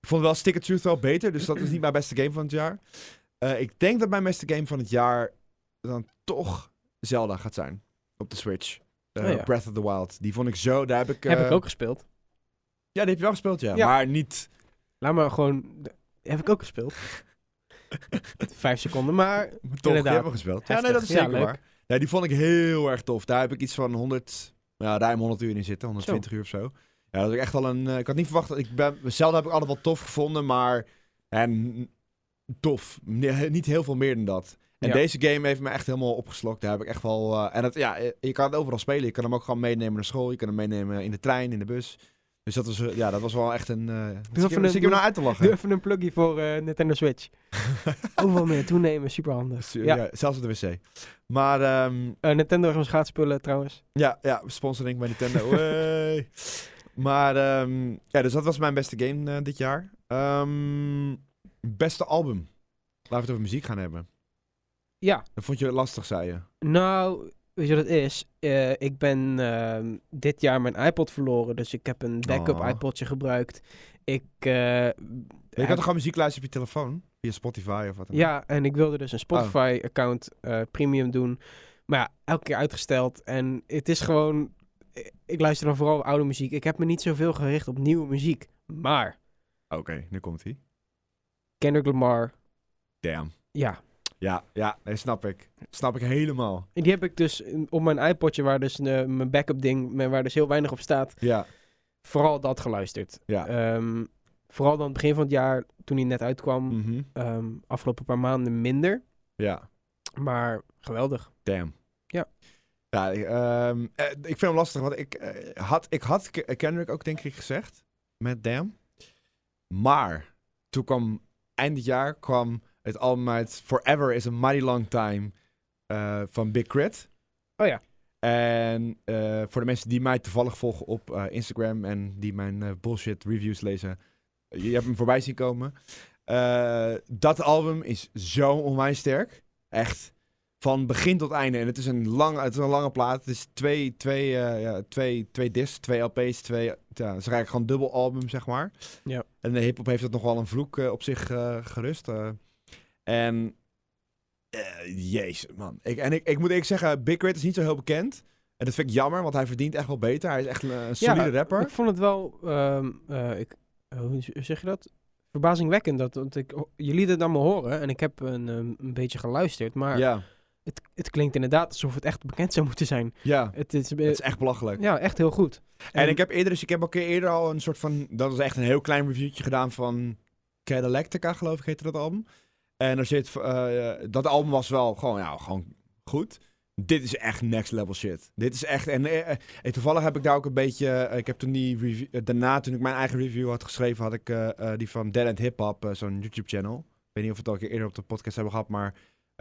Speaker 2: Ik vond wel Stick Truth wel beter, dus dat is niet mijn beste game van het jaar. Ik denk dat mijn beste game van het jaar dan toch Zelda gaat zijn. Op de Switch. Uh, oh, ja. Breath of the Wild. Die vond ik zo, daar heb ik...
Speaker 3: heb ik ook gespeeld.
Speaker 2: Ja, die heb je wel gespeeld, ja. ja. Maar niet...
Speaker 3: Laat me gewoon... Heb ik ook gespeeld. [laughs] Vijf seconden, maar, maar
Speaker 2: toch, inderdaad. hebben gespeeld. Ja, nee, dat is zeker waar. Ja, die vond ik heel erg tof. Daar heb ik iets van 100, ja, ruim 100 uur in zitten, 120 uur of zo. Ja, dat is echt wel een. Uh, ik had niet verwacht. Ik ben, zelf heb ik altijd wel tof gevonden, maar en, tof. niet heel veel meer dan dat. En deze game heeft me echt helemaal opgeslokt. Daar heb ik echt wel. Uh, en het, ja, je kan het overal spelen. Je kan hem ook gewoon meenemen naar school. Je kan hem meenemen in de trein, in de bus. Dus dat was, ja, dat was wel echt een... Uh,
Speaker 3: zit ik,
Speaker 2: hem nou uit te lachen?
Speaker 3: Even een plugje voor uh, Nintendo Switch. [laughs] Overal mee toenemen, super handig.
Speaker 2: Ja. ja. zelfs op de wc. Maar... Um,
Speaker 3: uh, Nintendo heeft ons spullen trouwens.
Speaker 2: Ja, ja, sponsoring bij Nintendo. [laughs] maar, um, ja, dus dat was mijn beste game dit jaar. Um, beste album. Laten we het over muziek gaan hebben.
Speaker 3: Ja.
Speaker 2: Dat vond je lastig, zei je.
Speaker 3: Nou, Weet je wat het is? Uh, ik ben uh, dit jaar mijn iPod verloren, dus ik heb een backup oh. iPodje gebruikt. Ik. Uh,
Speaker 2: je kan toch gewoon muziek luisteren op je telefoon? Via Spotify of wat dan
Speaker 3: Ja, en ik wilde dus een Spotify-account oh. premium doen. Maar ja, elke keer uitgesteld. En het is gewoon. Ik luister dan vooral oude muziek. Ik heb me niet zoveel gericht op nieuwe muziek. Maar.
Speaker 2: Oké, nu komt hij.
Speaker 3: Kendrick Lamar.
Speaker 2: Damn.
Speaker 3: Ja,
Speaker 2: ja, ja, nee, snap ik. Snap ik helemaal.
Speaker 3: En die heb ik dus op mijn iPodje, waar dus uh, mijn backup ding, waar dus heel weinig op staat.
Speaker 2: Ja.
Speaker 3: Vooral dat geluisterd.
Speaker 2: Ja.
Speaker 3: Um, vooral dan het begin van het jaar, toen hij net uitkwam. Mm -hmm. afgelopen paar maanden minder.
Speaker 2: Ja.
Speaker 3: Maar geweldig.
Speaker 2: Damn.
Speaker 3: Ja.
Speaker 2: Ja, um, ik vind hem lastig, want ik, uh, had, ik had Kendrick ook denk ik gezegd, met Damn. Maar toen kwam eind het jaar kwam het album uit Forever is a Mighty Long Time uh, van Big Crit.
Speaker 3: Oh ja.
Speaker 2: En uh, voor de mensen die mij toevallig volgen op uh, Instagram en die mijn bullshit reviews lezen, je hebt hem voorbij zien komen. dat album is zo onwijs sterk. Echt. Van begin tot einde. En het is een, lang, het is een lange plaat. Het is twee, twee, ja, twee, twee discs, twee LP's, twee... Ja, het is eigenlijk gewoon dubbel album, zeg maar.
Speaker 3: Ja.
Speaker 2: En de hip-hop heeft het nog wel een vloek op zich gerust. En uh, jezus, man. Ik, en ik, ik moet eerlijk zeggen, Big Crit is niet zo heel bekend. En dat vind ik jammer, want hij verdient echt wel beter. Hij is echt een, solide rapper.
Speaker 3: Ik vond het wel, um, uh, ik, hoe zeg je dat? Verbazingwekkend. Dat, want ik, je liet het me horen en ik heb een, um, een beetje geluisterd. Maar
Speaker 2: ja.
Speaker 3: het, het klinkt inderdaad alsof het echt bekend zou moeten zijn.
Speaker 2: Ja,
Speaker 3: het is,
Speaker 2: het is echt belachelijk.
Speaker 3: Ja, echt heel goed.
Speaker 2: En, en ik heb eerder, dus ik heb ook eerder al een soort van, dat was echt een heel klein reviewtje gedaan van Cadillac, geloof ik, heette dat album. En er zit, uh, dat album was wel gewoon, ja, gewoon goed. Dit is echt next level shit. Dit is echt. En, uh, toevallig heb ik daar ook een beetje. ik heb toen die review. daarna, toen ik mijn eigen review had geschreven, had ik die van Dead and Hip Hop, zo'n YouTube channel. Ik weet niet of we het al een keer eerder op de podcast hebben gehad, maar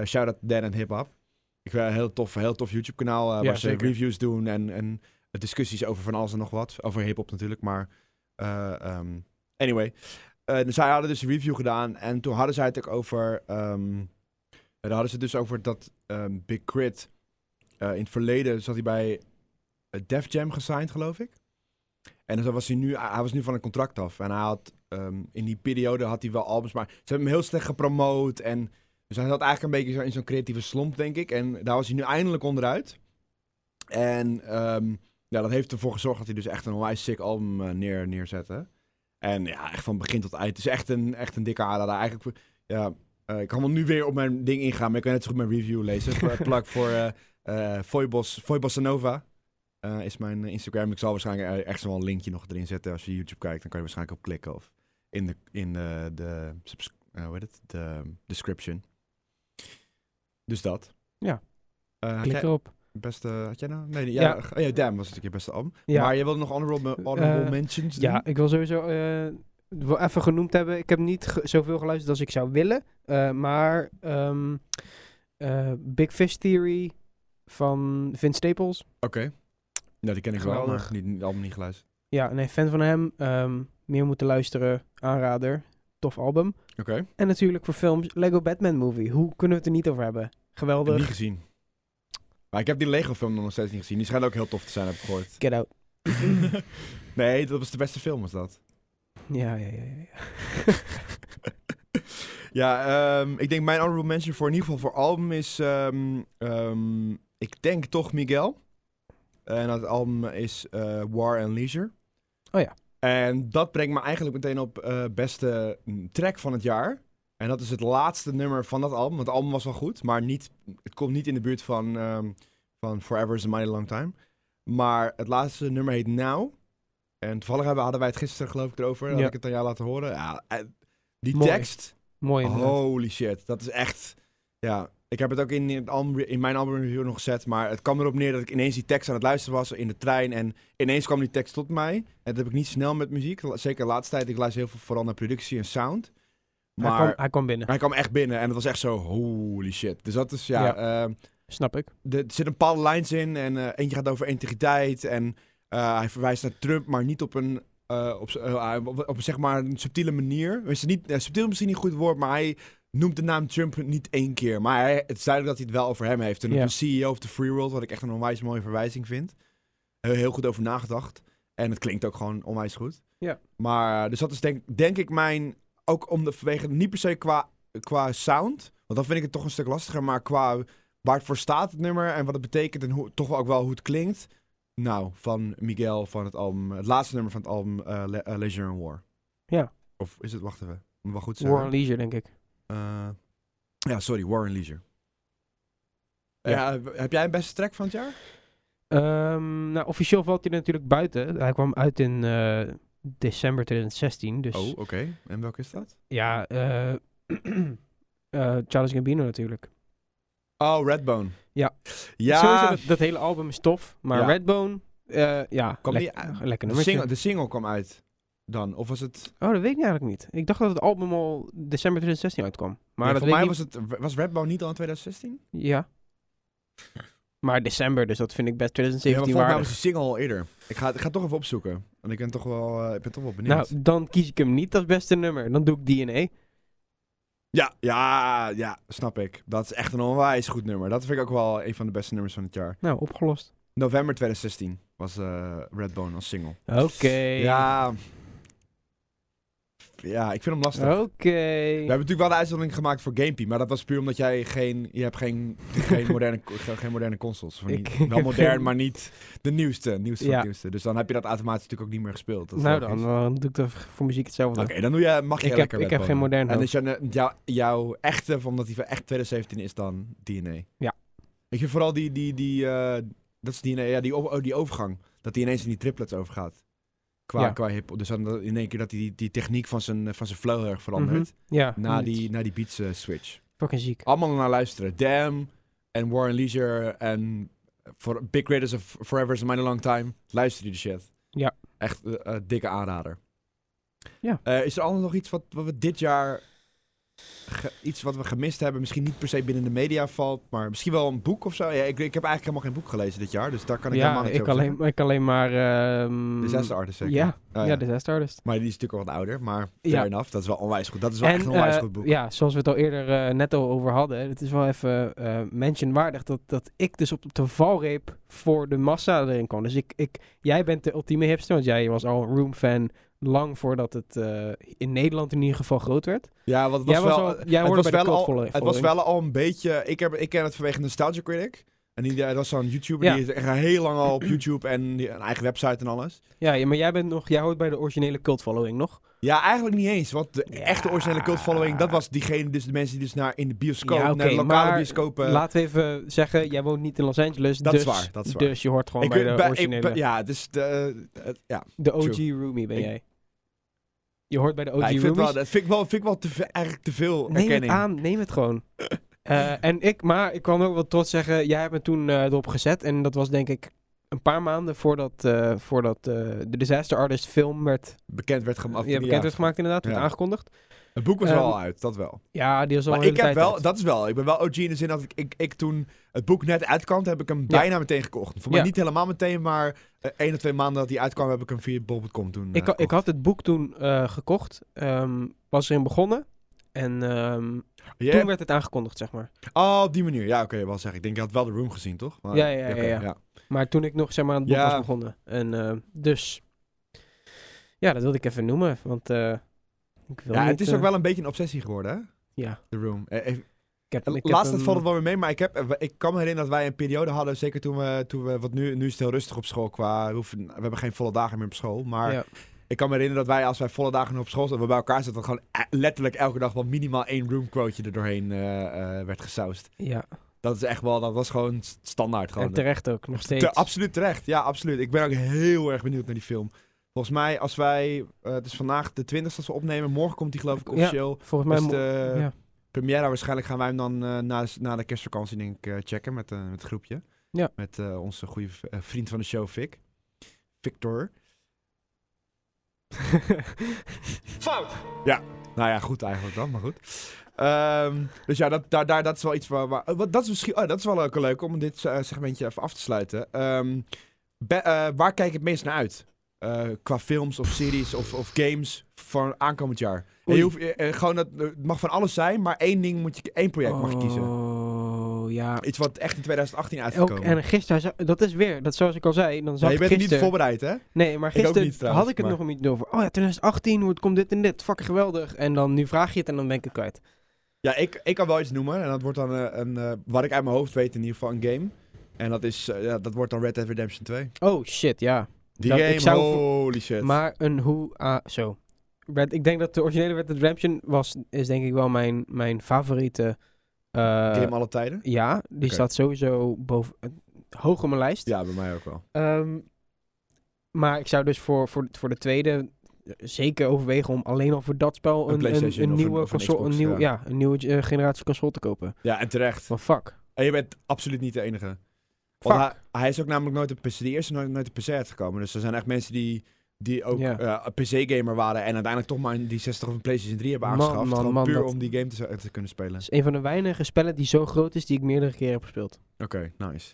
Speaker 2: shout out Dead and Hip Hop. Ik vind een heel tof, heel tof YouTube kanaal ja, waar ze reviews doen en, en discussies over van alles en nog wat. Over hip hop natuurlijk, maar. Um, anyway. Uh, zij hadden dus een review gedaan en toen hadden zij het ook over. Um, daar hadden ze dus over dat um, Big Crit. Uh, in het verleden zat hij bij Def Jam gesigned, geloof ik. En dan was hij, nu, hij was nu van een contract af. En hij had um, in die periode had hij wel albums, maar ze hebben hem heel slecht gepromoot. En dus hij zat eigenlijk een beetje in zo'n creatieve slomp, denk ik. En daar was hij nu eindelijk onderuit. En ja, dat heeft ervoor gezorgd dat hij dus echt een onwijs sick album neer, neerzette. En ja, echt van begin tot eind. Het is echt een, echt een dikke aanrader. Eigenlijk, ja, uh, ik kan wel nu weer op mijn ding ingaan, maar ik kan net zo goed mijn review lezen. [laughs] Plak voor uh, uh, Foibos, is mijn Instagram. Ik zal waarschijnlijk echt wel een linkje nog erin zetten. Als je YouTube kijkt, dan kan je waarschijnlijk op klikken. Of in de, in de, de, hoe heet het? de description. Dus dat.
Speaker 3: Ja, klik erop.
Speaker 2: Beste, had jij nou? Nee, ja, ja. Oh, ja Damn was het je beste album.
Speaker 3: Ja.
Speaker 2: Maar je wilde nog honorable, honorable uh, mentions
Speaker 3: Ja, ik wil sowieso uh, even genoemd hebben. Ik heb niet ge zoveel geluisterd als ik zou willen. Uh, maar um, Big Fish Theory van Vince Staples.
Speaker 2: Oké. Okay. Nou, die ken ik Geweldig. wel, maar niet, niet, allemaal niet geluisterd.
Speaker 3: Ja, nee, fan van hem. Um, meer moeten luisteren. Aanrader. Tof album.
Speaker 2: Oké. Okay.
Speaker 3: En natuurlijk voor films Lego Batman Movie. Hoe kunnen we het er niet over hebben? Geweldig.
Speaker 2: Niet gezien. Maar ik heb die Lego film nog steeds niet gezien. Die schijnt ook heel tof te zijn, heb ik gehoord.
Speaker 3: Get out. [laughs]
Speaker 2: nee, dat was de beste film, was dat.
Speaker 3: Ja, ja, ja. Ja,
Speaker 2: ja [laughs] um, ik denk mijn honorable mention voor in ieder geval voor album is... Um, um, ik denk toch Miguel. En dat album is uh, War and Leisure.
Speaker 3: Oh ja.
Speaker 2: En dat brengt me eigenlijk meteen op uh, beste track van het jaar. En dat is het laatste nummer van dat album. Want het album was wel goed, maar niet, het komt niet in de buurt van, um, van Forever is a Mighty Long Time. Maar het laatste nummer heet Now. En toevallig hebben, hadden wij het gisteren geloof ik erover. Ja. Had ik het aan jou laten horen. Ja, eh, die
Speaker 3: Mooi.
Speaker 2: tekst.
Speaker 3: Mooi
Speaker 2: Holy shit. Dat is echt... Ja, ik heb het ook in, het album, in mijn albumreview nog gezet. Maar het kwam erop neer dat ik ineens die tekst aan het luisteren was in de trein. En ineens kwam die tekst tot mij. En dat heb ik niet snel met muziek. Zeker de laatste tijd. Ik luister heel veel vooral naar productie en sound.
Speaker 3: Maar hij kwam, hij kwam binnen.
Speaker 2: Hij kwam echt binnen. En het was echt zo, holy shit. Dus dat is, ja... ja uh,
Speaker 3: snap ik.
Speaker 2: er zitten een bepaalde lines in. En uh, eentje gaat over integriteit. En uh, hij verwijst naar Trump, maar niet op een... Uh, op, op, op, zeg maar een subtiele manier. Is niet, subtiel misschien niet een goed woord, maar hij noemt de naam Trump niet één keer. Maar hij, het is duidelijk dat hij het wel over hem heeft. En ja. de CEO of the Free World, wat ik echt een onwijs mooie verwijzing vind. Heel, heel goed over nagedacht. En het klinkt ook gewoon onwijs goed.
Speaker 3: Ja.
Speaker 2: Maar, dus dat is denk, denk ik mijn... Ook om de vanwege, niet per se qua, qua sound. Want dan vind ik het toch een stuk lastiger. Maar qua waar het voor staat, het nummer. En wat het betekent. En hoe, toch ook wel hoe het klinkt. Nou, van Miguel van het album. Het laatste nummer van het album uh, Le uh, Leisure and War.
Speaker 3: Ja.
Speaker 2: Of is het, wacht even. Moet wel goed zeggen.
Speaker 3: War and Leisure, denk ik.
Speaker 2: Uh, ja, sorry, War and Leisure. Ja. ja. heb jij een beste track van het jaar?
Speaker 3: Um, nou, officieel valt hij natuurlijk buiten. Hij kwam uit in december 2016. Dus...
Speaker 2: Oh, oké. Okay. En welke is dat?
Speaker 3: Ja, uh, [clears throat] Charles Gambino natuurlijk.
Speaker 2: Oh, Redbone.
Speaker 3: Ja.
Speaker 2: ja.
Speaker 3: Sowieso, dat, dat hele album is tof. Maar ja. Redbone, ja,
Speaker 2: Kom
Speaker 3: le lekker
Speaker 2: de single, de single kwam uit dan? Of was het...
Speaker 3: Oh, dat weet ik eigenlijk niet. Ik dacht dat het album al december 2016 uitkwam. Maar
Speaker 2: ja,
Speaker 3: dat
Speaker 2: voor mij was het... Was Redbone niet al in 2016?
Speaker 3: Ja. Maar december, dus dat vind ik best 2017
Speaker 2: ja, maar de single al eerder. Ik ga, ik ga toch even opzoeken. Want ik ben toch wel, uh, ik ben toch wel benieuwd.
Speaker 3: Nou, dan kies ik hem niet als beste nummer. Dan doe ik DNA.
Speaker 2: Ja, ja, ja, snap ik. Dat is echt een onwijs goed nummer. Dat vind ik ook wel een van de beste nummers van het jaar.
Speaker 3: Nou, opgelost.
Speaker 2: November 2016 was uh, Redbone als single.
Speaker 3: Oké.
Speaker 2: Ja, ja, ik vind hem lastig.
Speaker 3: Oké. Okay.
Speaker 2: We hebben natuurlijk wel de uitzondering gemaakt voor Gamepie, maar dat was puur omdat jij geen, je hebt geen, geen, moderne, [laughs] geen moderne consoles. Ik, wel [laughs] modern, geen... maar niet de nieuwste, nieuwste, ja. nieuwste. Dus dan heb je dat automatisch natuurlijk ook niet meer gespeeld. Dat
Speaker 3: nou dan, dan doe ik dat voor muziek hetzelfde.
Speaker 2: Oké, okay, dan doe je, mag je
Speaker 3: ik
Speaker 2: lekker
Speaker 3: heb, Ik heb geen moderne.
Speaker 2: En is jouw, jou, jouw echte, omdat die van echt 2017 is dan DNA?
Speaker 3: Ja.
Speaker 2: Ik vind vooral die, die, die, uh, dat is DNA, ja, die, oh, die overgang. Dat die ineens in die triplets overgaat. Qua, ja. qua hip Dus dan in één keer dat hij die, die techniek van zijn, van zijn flow heel erg verandert. Mm
Speaker 3: -hmm. Ja.
Speaker 2: Na die, na die beats uh, switch.
Speaker 3: Fucking ziek.
Speaker 2: Allemaal naar luisteren. Damn en War and Leisure en for Big Raiders of Forever is a Mighty Long Time. Luister die de shit.
Speaker 3: Ja.
Speaker 2: Echt uh, uh, dikke aanrader.
Speaker 3: Ja.
Speaker 2: is er anders nog iets wat, wat we dit jaar iets wat we gemist hebben, misschien niet per se binnen de media valt, maar misschien wel een boek of zo. Ja, ik, ik heb eigenlijk helemaal geen boek gelezen dit jaar, dus daar kan ik
Speaker 3: ja,
Speaker 2: helemaal niet
Speaker 3: ik alleen, ik alleen maar... Um...
Speaker 2: Disaster Artist zeker?
Speaker 3: Ja, oh, ja. ja Disaster Artist.
Speaker 2: Maar die is natuurlijk al wat ouder, maar fair ja. enough. Dat is wel onwijs goed. Dat is wel
Speaker 3: en,
Speaker 2: echt een onwijs
Speaker 3: uh,
Speaker 2: goed boek.
Speaker 3: Ja, zoals we het al eerder uh, net al over hadden, het is wel even uh, mentionwaardig dat, dat ik dus op de valreep voor de massa erin kwam. Dus ik, ik, jij bent de ultieme hipster, want jij was al een Room-fan lang voordat het uh, in Nederland in ieder geval groot werd.
Speaker 2: Ja, want het was, wel,
Speaker 3: al, jij het was wel
Speaker 2: al, het was wel al een beetje. Ik, heb, ik ken het vanwege Nostalgia Critic. En die, dat was zo'n YouTuber, ja. die is echt heel lang al op YouTube en die, een eigen website en alles.
Speaker 3: Ja, ja, maar jij bent nog, jij hoort bij de originele cult following nog?
Speaker 2: Ja, eigenlijk niet eens. Want de ja. echte originele cult following, dat was diegene, dus de mensen die dus naar in de bioscoop,
Speaker 3: ja, okay,
Speaker 2: naar de lokale bioscopen.
Speaker 3: Laten we even zeggen, jij woont niet in Los Angeles,
Speaker 2: dat
Speaker 3: dus,
Speaker 2: is waar, dat is waar.
Speaker 3: dus je hoort gewoon ik bij de originele.
Speaker 2: Ik, ja, dus de, uh, ja.
Speaker 3: De OG True. Roomie ben ik, jij. Je hoort bij de OG
Speaker 2: ja, ik
Speaker 3: vind
Speaker 2: wel, Dat vind ik wel, vind ik wel te, eigenlijk te veel
Speaker 3: neem
Speaker 2: erkenning.
Speaker 3: het aan, neem het gewoon. [laughs] Eh, en ik, maar ik kan ook wel trots zeggen, jij hebt me toen eh, erop gezet. En dat was denk ik een paar maanden voordat, eh, voordat eh, de Disaster Artist film werd,
Speaker 2: Bekend werd gemaakt.
Speaker 3: ja, bekend werd gemaakt inderdaad, werd aangekondigd.
Speaker 2: Het boek was
Speaker 3: Ehm,
Speaker 2: wel al uit, dat wel.
Speaker 3: Ja, die was al
Speaker 2: Maar ik heb
Speaker 3: tijd
Speaker 2: wel,
Speaker 3: uit.
Speaker 2: dat is wel, ik ben wel OG in de zin dat ik, ik, ik toen het boek net uitkwam, heb ik hem bijna meteen gekocht. Voor mij
Speaker 3: Ja.
Speaker 2: niet helemaal meteen, maar eh, één of twee maanden dat hij uitkwam, heb ik hem via bol.com toen eh,
Speaker 3: Ik, ik had het boek toen eh, gekocht, ehm, was erin begonnen. En ehm, toen werd het aangekondigd, zeg maar.
Speaker 2: Oh, op die manier. Ja, oké, wel zeggen. Ik denk, je had wel de room gezien, toch? Maar-
Speaker 3: Ja, ja, ja, ja. Maar toen ik nog zeg maar aan het boek was begonnen. En dus, ja, dat wilde ik even noemen. Want
Speaker 2: Ja,
Speaker 3: niet,
Speaker 2: het is
Speaker 3: eh,
Speaker 2: ook wel een beetje een obsessie geworden, hè?
Speaker 3: Ja,
Speaker 2: The Room. Eh, eh,
Speaker 3: ik heb, ik
Speaker 2: Laatst valt het wel weer mee, maar ik, heb, eh, ik kan me herinneren dat wij een periode hadden, zeker toen we, toen we wat nu, nu is het heel rustig op school qua, we, hoeven, we hebben geen volle dagen meer op school, maar
Speaker 3: Ja.
Speaker 2: ik kan me herinneren dat wij als wij volle dagen op school zaten, we bij elkaar zaten, gewoon eh, letterlijk elke dag wel minimaal één room quoteje er doorheen eh, eh, werd gesausd.
Speaker 3: Ja,
Speaker 2: Dat is echt wel, dat was gewoon st- standaard. Gewoon.
Speaker 3: en terecht ook, nog steeds.
Speaker 2: Te- absoluut terecht, ja, absoluut. Ik ben ook heel erg benieuwd naar die film. Volgens mij, als wij, eh, het is vandaag de 20 als we opnemen, morgen komt die geloof ik
Speaker 3: Ja.
Speaker 2: officieel.
Speaker 3: Volgens mij...
Speaker 2: Dus de
Speaker 3: ja.
Speaker 2: première waarschijnlijk gaan wij hem dan eh, na, de- na de kerstvakantie denk ik eh, checken met, met het groepje.
Speaker 3: Ja.
Speaker 2: Met eh, onze goede vriend van de show, Vic. Victor. [laughs]
Speaker 4: Fout!
Speaker 2: Nou ja, goed eigenlijk dan, maar goed. Ehm, dus ja, dat, daar, daar, dat is wel iets waar... waar oh, wat, dat, is misschien, oh, dat is wel ook leuk om dit segmentje even af te sluiten. Ehm, be- eh, waar kijk je het meest naar uit? Eh, qua films of series of, of games voor aankomend jaar. En je hoeft, eh, eh, gewoon dat, het mag van alles zijn, maar één ding moet je, één project mag je kiezen.
Speaker 3: Oh, ja.
Speaker 2: Iets wat echt in 2018
Speaker 3: Ook,
Speaker 2: uitgekomen.
Speaker 3: en gisteren, dat is weer, dat zoals ik al zei, dan
Speaker 2: ja,
Speaker 3: zag
Speaker 2: je
Speaker 3: ik
Speaker 2: bent er niet voorbereid, hè?
Speaker 3: Nee, maar
Speaker 2: Ik
Speaker 3: gisteren
Speaker 2: niet trouwens,
Speaker 3: had ik het
Speaker 2: maar-
Speaker 3: nog beetje over. Oh ja, 2018, hoe het komt dit en dit. Fucking geweldig. En dan nu vraag je het en dan ben ik het kwijt.
Speaker 2: Ja, ik, ik kan wel iets noemen. En dat wordt dan een, wat ik uit mijn hoofd weet in ieder geval, een game. En dat, is, ja, dat wordt dan Red Dead Redemption 2.
Speaker 3: Oh shit, ja.
Speaker 2: Die
Speaker 3: Dat-
Speaker 2: game,
Speaker 3: ik zou-
Speaker 2: holy shit.
Speaker 3: Maar een hoe... ah, zo. Red, ik denk dat de originele Red Dead Redemption was, is denk ik wel mijn, mijn favoriete... eh,
Speaker 2: game alle tijden?
Speaker 3: ja, die staat sowieso boven, eh, hoog op mijn lijst.
Speaker 2: Ja, bij mij ook wel.
Speaker 3: Ehm, maar ik zou dus voor, voor, voor de tweede zeker overwegen om alleen al voor dat spel
Speaker 2: Een
Speaker 3: een, nieuwe
Speaker 2: een
Speaker 3: console,
Speaker 2: Xbox,
Speaker 3: een nieuw,
Speaker 2: ja.
Speaker 3: ja. een nieuwe eh, generatie console te kopen.
Speaker 2: Ja, en terecht.
Speaker 3: Fuck.
Speaker 2: En je bent absoluut niet de enige. Want hij, hij is ook namelijk nooit op PC, de eerste nooit, nooit op PC uitgekomen. Dus er zijn echt mensen die, die ook
Speaker 3: Ja.
Speaker 2: eh, een PC-gamer waren en uiteindelijk toch maar die 60 of een PlayStation 3 hebben aangeschaft.
Speaker 3: man,
Speaker 2: puur
Speaker 3: dat-
Speaker 2: om die game te, te kunnen spelen.
Speaker 3: Het is een van de weinige spellen die zo groot is die ik meerdere keren heb gespeeld.
Speaker 2: Oké, nice.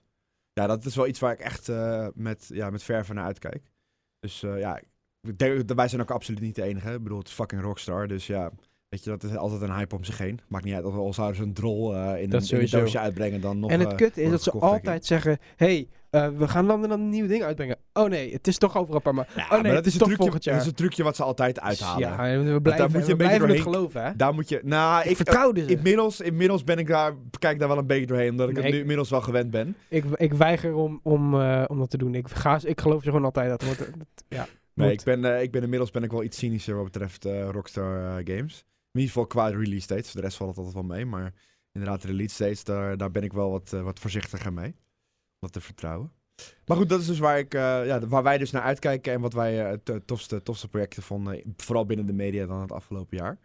Speaker 2: Ja, dat is wel iets waar ik echt eh, met, ja, met verven naar uitkijk. Dus eh, ja, wij zijn ook absoluut niet de enige. Ik bedoel, het is fucking Rockstar. Dus ja, weet je, dat is altijd een hype om zich heen. Maakt niet uit of al zouden ze een drol eh, in, een, in een doosje uitbrengen dan nog...
Speaker 3: en het
Speaker 2: eh,
Speaker 3: kut is dat ze altijd zeggen: hey, eh, we gaan dan, een nieuw ding uitbrengen. Oh nee, het is toch over een paar maanden.
Speaker 2: Ja,
Speaker 3: oh nee,
Speaker 2: maar
Speaker 3: het is toch
Speaker 2: trucje. Dat is een trucje wat ze altijd uithalen.
Speaker 3: Ja, we blijven,
Speaker 2: moet je
Speaker 3: we
Speaker 2: een beetje
Speaker 3: blijven het
Speaker 2: doorheen-
Speaker 3: geloven, hè?
Speaker 2: Daar moet je... Nou,
Speaker 3: Ik, ze.
Speaker 2: inmiddels, inmiddels ben ik daar, kijk daar wel een beetje doorheen, omdat ik het nu inmiddels wel gewend ben.
Speaker 3: Ik, ik weiger om, om, eh, om dat te doen. Ik, ga, ik geloof ze gewoon altijd. Dat wordt, dat- ja,
Speaker 2: Nee,
Speaker 3: moet.
Speaker 2: ik ben, eh, ik ben inmiddels ben ik wel iets cynischer wat betreft eh, Rockstar eh, Games. In ieder geval qua release dates. De rest valt het altijd wel mee. Maar inderdaad, de release dates, daar, daar ben ik wel wat, eh, wat voorzichtiger mee. Om dat te vertrouwen. Maar goed, dat is dus waar, ik, eh, ja, waar wij dus naar uitkijken. En wat wij het eh, tofste, tofste projecten vonden. Vooral binnen de media dan het afgelopen jaar.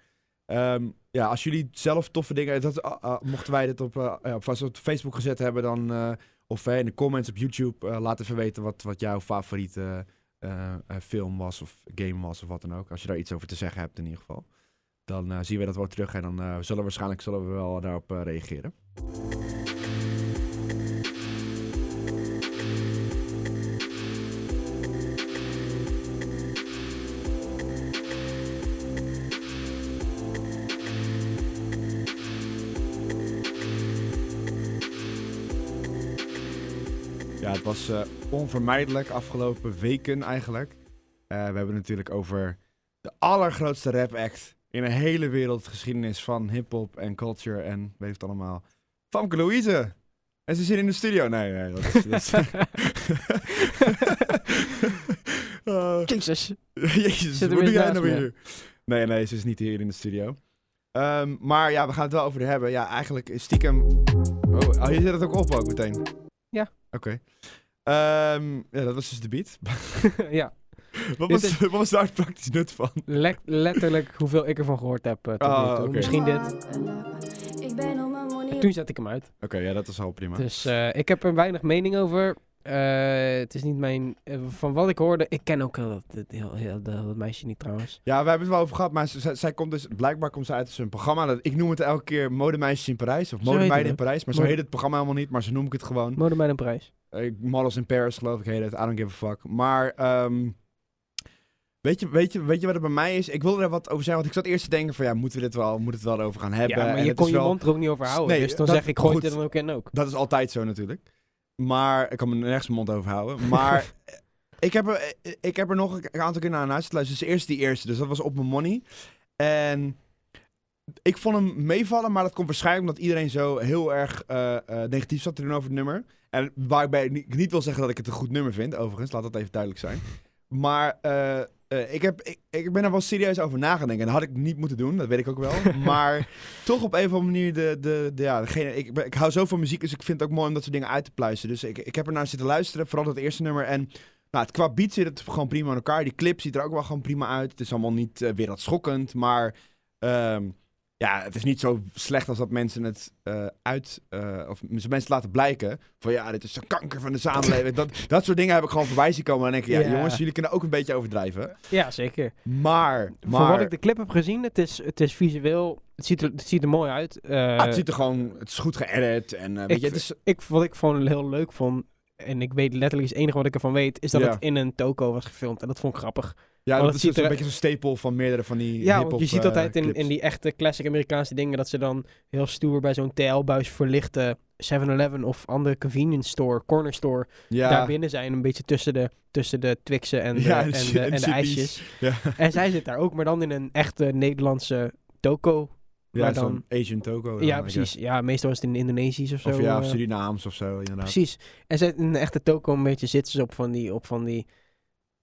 Speaker 2: Ehm, ja, als jullie zelf toffe dingen... Dat, ah, ah, mochten wij dit op, op, Facebook gezet hebben, dan... of in de comments op YouTube, laat even weten wat, wat jouw favoriete film was of game was of wat dan ook. Als je daar iets over te zeggen hebt in ieder geval. Dan eh, zien we dat wel terug en dan eh, zullen we waarschijnlijk zullen we wel daarop eh, reageren. Ja, het was onvermijdelijk afgelopen weken eigenlijk. We hebben het natuurlijk over de allergrootste rap act in een hele wereldgeschiedenis van hip-hop en culture en weet het allemaal. Famke Louise. En ze zit in de studio. Nee, nee, dat is. Dat is [laughs] Eh,
Speaker 3: Jezus. [laughs]
Speaker 2: Jezus, wat doe jij nou weer? Nee, nee, ze is niet hier in de studio. Ehm, maar ja, we gaan het wel over hebben. Ja, eigenlijk is stiekem... Oh, oh, je zet het ook op ook meteen?
Speaker 3: Ja.
Speaker 2: Oké. Ehm, ja, dat was dus de beat. [laughs]
Speaker 3: ja,
Speaker 2: wat, was,
Speaker 3: is- [laughs]
Speaker 2: wat was daar het praktisch nut van?
Speaker 3: le- letterlijk hoeveel ik ervan gehoord heb. tot
Speaker 2: Ah,
Speaker 3: nu toe.
Speaker 2: oké.
Speaker 3: Misschien dit.
Speaker 5: Ik ben op mijn money
Speaker 3: toen zet ik hem uit.
Speaker 2: Oké, ja, dat is al prima.
Speaker 3: Dus eh, ik heb er weinig mening over. Eh, het is niet mijn... van wat ik hoorde... Ik ken ook heel dat, heel, heel- dat, meisje niet trouwens.
Speaker 2: Ja, we hebben het wel over gehad, maar zij komt dus, blijkbaar komt ze uit zijn programma. Dat, ik noem het elke keer Modemeisjes in Parijs, of Modemeiden in. Parijs. Maar zo heet het programma helemaal niet, maar zo noem ik het gewoon.
Speaker 3: Mode mij een prijs.
Speaker 2: Eh, Models in Paris, geloof ik, heet het. I don't give a fuck. Maar, ehm, weet, je, weet, je, weet je wat het bij mij is? Ik wilde er wat over zeggen, want ik zat eerst te denken van, ja, moeten we dit wel, moeten we het wel over gaan hebben?
Speaker 3: Ja, maar
Speaker 2: En
Speaker 3: je kon je
Speaker 2: wel-
Speaker 3: mond er ook niet over houden.
Speaker 2: Nee,
Speaker 3: dus dan
Speaker 2: dat-
Speaker 3: zeg ik, gooi
Speaker 2: goed.
Speaker 3: het er dan ook in ook.
Speaker 2: Dat is altijd zo natuurlijk. Maar ik kan me nergens mijn mond over houden. Maar [laughs] ik, heb er, ik heb er nog een aantal keer naar een luisteren. Dus eerst die eerste. Dus dat was op mijn money. En ik vond hem meevallen. Maar dat komt waarschijnlijk omdat iedereen zo heel erg eh, eh, negatief zat te doen over het nummer. En waarbij ik niet, niet wil zeggen dat ik het een goed nummer vind. Overigens, laat dat even duidelijk zijn. Maar eh, eh, ik, heb, ik, ik ben er wel serieus over na gaan denken. En dat had ik niet moeten doen, dat weet ik ook wel. [laughs] maar toch op een of andere manier de, de, de, ja, degene, ik, ik hou zo van muziek, dus ik vind het ook mooi om dat soort dingen uit te pluizen. Dus ik, ik heb er naar zitten luisteren, vooral het eerste nummer. En nou, het, qua beat zit het gewoon prima in elkaar. Die clip ziet er ook wel gewoon prima uit. Het is allemaal niet eh, weer dat schokkend, maar ehm, ja, het is niet zo slecht als dat mensen het eh, uit, eh, of mensen laten blijken. Van ja, dit is de kanker van de samenleving. dat, [laughs] dat soort dingen heb ik gewoon voorbij zien komen. En denk ik, ja,
Speaker 3: Ja.
Speaker 2: jongens, jullie kunnen ook een beetje overdrijven.
Speaker 3: Ja, zeker.
Speaker 2: Maar, maar...
Speaker 3: Voor wat ik de clip heb gezien, het is, het is visueel... Het ziet er, het ziet er mooi uit. Eh,
Speaker 2: Ah, het ziet er gewoon, het is goed geëdit en weet
Speaker 3: ik,
Speaker 2: je, het is,
Speaker 3: ik, wat ik gewoon heel leuk vond... En ik weet letterlijk, het enige wat ik ervan weet... is dat
Speaker 2: Ja.
Speaker 3: het in een toko was gefilmd. En dat vond ik grappig.
Speaker 2: Ja, dat
Speaker 3: het
Speaker 2: is dus een beetje zo'n stapel van meerdere van die
Speaker 3: Ja, want je ziet
Speaker 2: eh,
Speaker 3: altijd in, in die echte classic Amerikaanse dingen... dat ze dan heel stoer bij zo'n TL-buis verlichte 7-Eleven of andere convenience store, corner store...
Speaker 2: ja,
Speaker 3: daar binnen zijn. Een beetje tussen de, tussen de Twixen en de,
Speaker 2: Ja,
Speaker 3: en
Speaker 2: en
Speaker 3: de,
Speaker 2: chi-
Speaker 3: en
Speaker 2: en
Speaker 3: de
Speaker 2: chippies.
Speaker 3: ijsjes.
Speaker 2: Ja.
Speaker 3: En zij zit daar ook, maar dan in een echte Nederlandse toko.
Speaker 2: ja,
Speaker 3: dan,
Speaker 2: Asian toko. dan,
Speaker 3: ja, precies. Ja, meestal is het in Indonesisch of zo.
Speaker 2: Of ja,
Speaker 3: eh,
Speaker 2: Surinaams of zo, inderdaad.
Speaker 3: Precies. En zij in een echte toko een beetje zitten ze op van die, op van die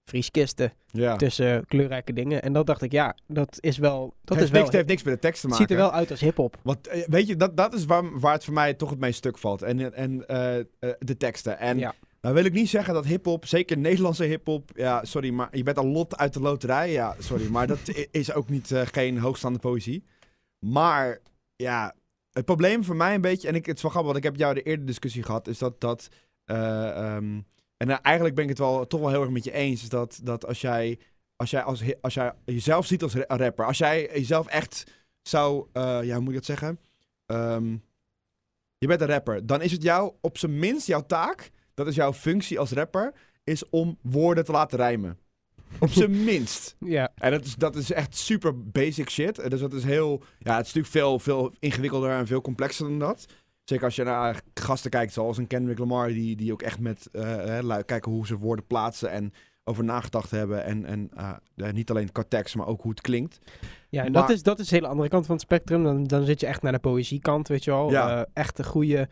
Speaker 3: vrieskisten
Speaker 2: Ja.
Speaker 3: tussen kleurrijke dingen. En dat dacht ik, ja, dat is wel... Dat
Speaker 2: heeft
Speaker 3: is wel
Speaker 2: niks, heeft niks met de tekst te
Speaker 3: het
Speaker 2: maken.
Speaker 3: ziet er wel uit als hip-hop.
Speaker 2: Want eh, weet je, dat, dat is waar, waar het voor mij toch het meest stuk valt. En, en eh, eh, de teksten. En
Speaker 3: Ja.
Speaker 2: nou wil ik niet zeggen dat hip-hop, zeker Nederlandse hip-hop, ja, sorry, maar je bent een lot uit de loterij. Ja, sorry, maar dat is ook niet geen hoogstaande poëzie. Maar ja, het probleem voor mij een beetje, en ik, het is wel grappig, want ik heb jou de eerder discussie gehad, is dat dat. eh, ehm, en nou, eigenlijk ben ik het wel toch wel heel erg met je eens, dat, dat als jij. Als jij, als, als jij jezelf ziet als ra- rapper, als jij jezelf echt zou, eh, ja, hoe moet ik dat zeggen? Ehm, je bent een rapper, dan is het jou op zijn minst jouw taak, dat is jouw functie als rapper, is om woorden te laten rijmen. Op zijn [laughs] minst.
Speaker 3: Ja.
Speaker 2: En dat is, dat is echt super basic shit. Dus dat is heel, ja, het is natuurlijk veel, veel ingewikkelder en veel complexer dan dat. Zeker als je naar gasten kijkt, zoals een Kendrick Lamar, die, die ook echt met lu- kijken hoe ze woorden plaatsen en over nagedacht hebben. En, en eh, niet alleen qua tekst, maar ook hoe het klinkt.
Speaker 3: Ja, en
Speaker 2: Maar-
Speaker 3: dat, is, dat is de hele andere kant van het spectrum. Dan, dan zit je echt naar de poëziekant, weet je wel.
Speaker 2: Ja.
Speaker 3: Eh, echt een goede,